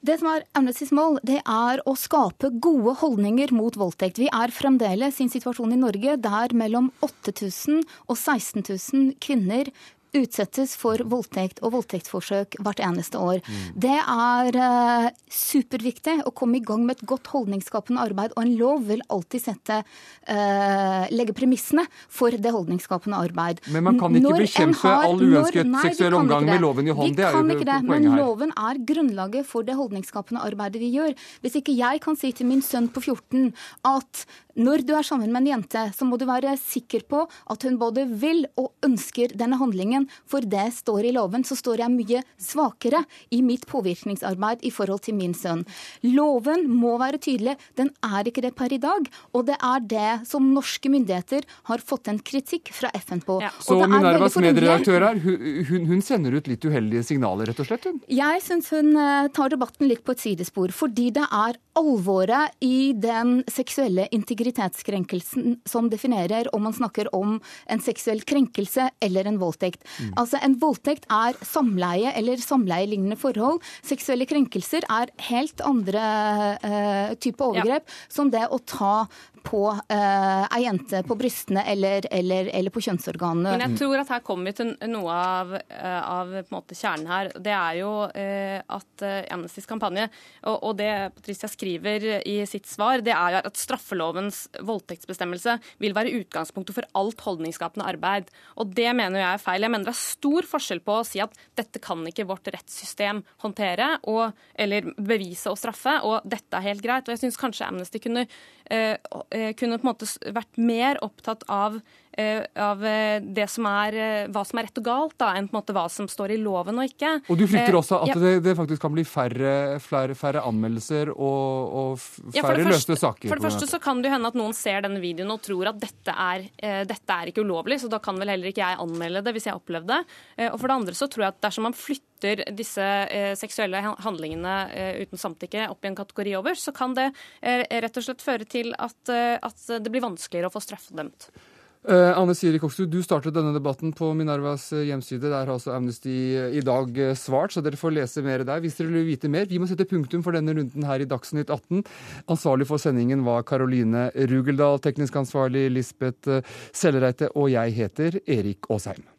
Det som er Amnestys mål, det er å skape gode holdninger mot voldtekt. Vi er fremdeles i en situasjon i Norge der mellom 8000 og 16 000 kvinner utsettes for voldtekt og voldtektsforsøk hvert eneste år. Mm. Det er uh, superviktig å komme i gang med et godt holdningsskapende arbeid, og en lov vil alltid sette, uh, legge premissene for det holdningsskapende arbeid. Men man kan ikke når bekjempe har, all uønsket når, nei, seksuell omgang med loven i hånd. Vi det er jo ikke det, men her. loven er grunnlaget for det holdningsskapende arbeidet vi gjør. Hvis ikke jeg kan si til min sønn på 14 at når du er sammen med en jente, så må du være sikker på at hun både vil og ønsker denne handlingen, for det står i loven. Så står jeg mye svakere i mitt påvirkningsarbeid i forhold til min sønn. Loven må være tydelig. Den er ikke det per i dag. Og det er det som norske myndigheter har fått en kritikk fra FN på. Ja. Så Minervas medredaktør her, hun, hun, sender ut litt uheldige signaler, rett og slett? Hun. Jeg syns hun eh, tar debatten litt på et sidespor, fordi det er alvoret i den seksuelle integritetskrenkelsen som definerer om man snakker om en seksuell krenkelse eller en voldtekt. Mm. Altså En voldtekt er samleie eller samleielignende forhold. Seksuelle krenkelser er helt andre uh, type overgrep, ja. som det å ta på uh, ei jente på brystene eller, eller, eller, på kjønnsorganene. Men jeg tror at her kommer vi til noe av, uh, av måte, kjernen her. Det er jo uh, at Amnestys kampanje, og, og, det Patricia skriver i sitt svar, det er at straffelovens voldtektsbestemmelse vil være utgangspunktet for alt holdningsskapende arbeid. Og det mener jeg er feil. Jeg mener det er stor forskjell på å si at dette kan ikke vårt rettssystem håndtere, og, eller bevise og straffe, og dette er helt greit. Og jeg syns kanskje Amnesty kunne Eh, eh, kunne på en måte vært mer opptatt av, eh, av det som er, hva som er rett og galt, da, enn på en måte hva som står i loven og ikke. Og du frykter også at ja. det, det, faktisk kan bli færre, flere, færre anmeldelser og, og færre ja, løste saker? For det første så kan det hende at noen ser denne videoen og tror at dette er, dette er ikke ulovlig, så da kan vel heller ikke jeg anmelde det hvis jeg opplevde det. Og for det andre så tror jeg at dersom man flytter flytter disse eh, seksuelle handlingene eh, uten samtykke opp i en kategori over, så kan det eh, rett og slett føre til at, at det blir vanskeligere å få straffedømt. Uh, Anne Siri Koksrud, du startet denne debatten på Minervas hjemside. Der har også Amnesty i dag svart, så dere får lese mer der hvis dere vil vite mer. Vi må sette punktum for denne runden her i Dagsnytt 18. Ansvarlig for sendingen var Karoline Rugeldal, teknisk ansvarlig Lisbeth Sellereite, og jeg heter Erik Aasheim.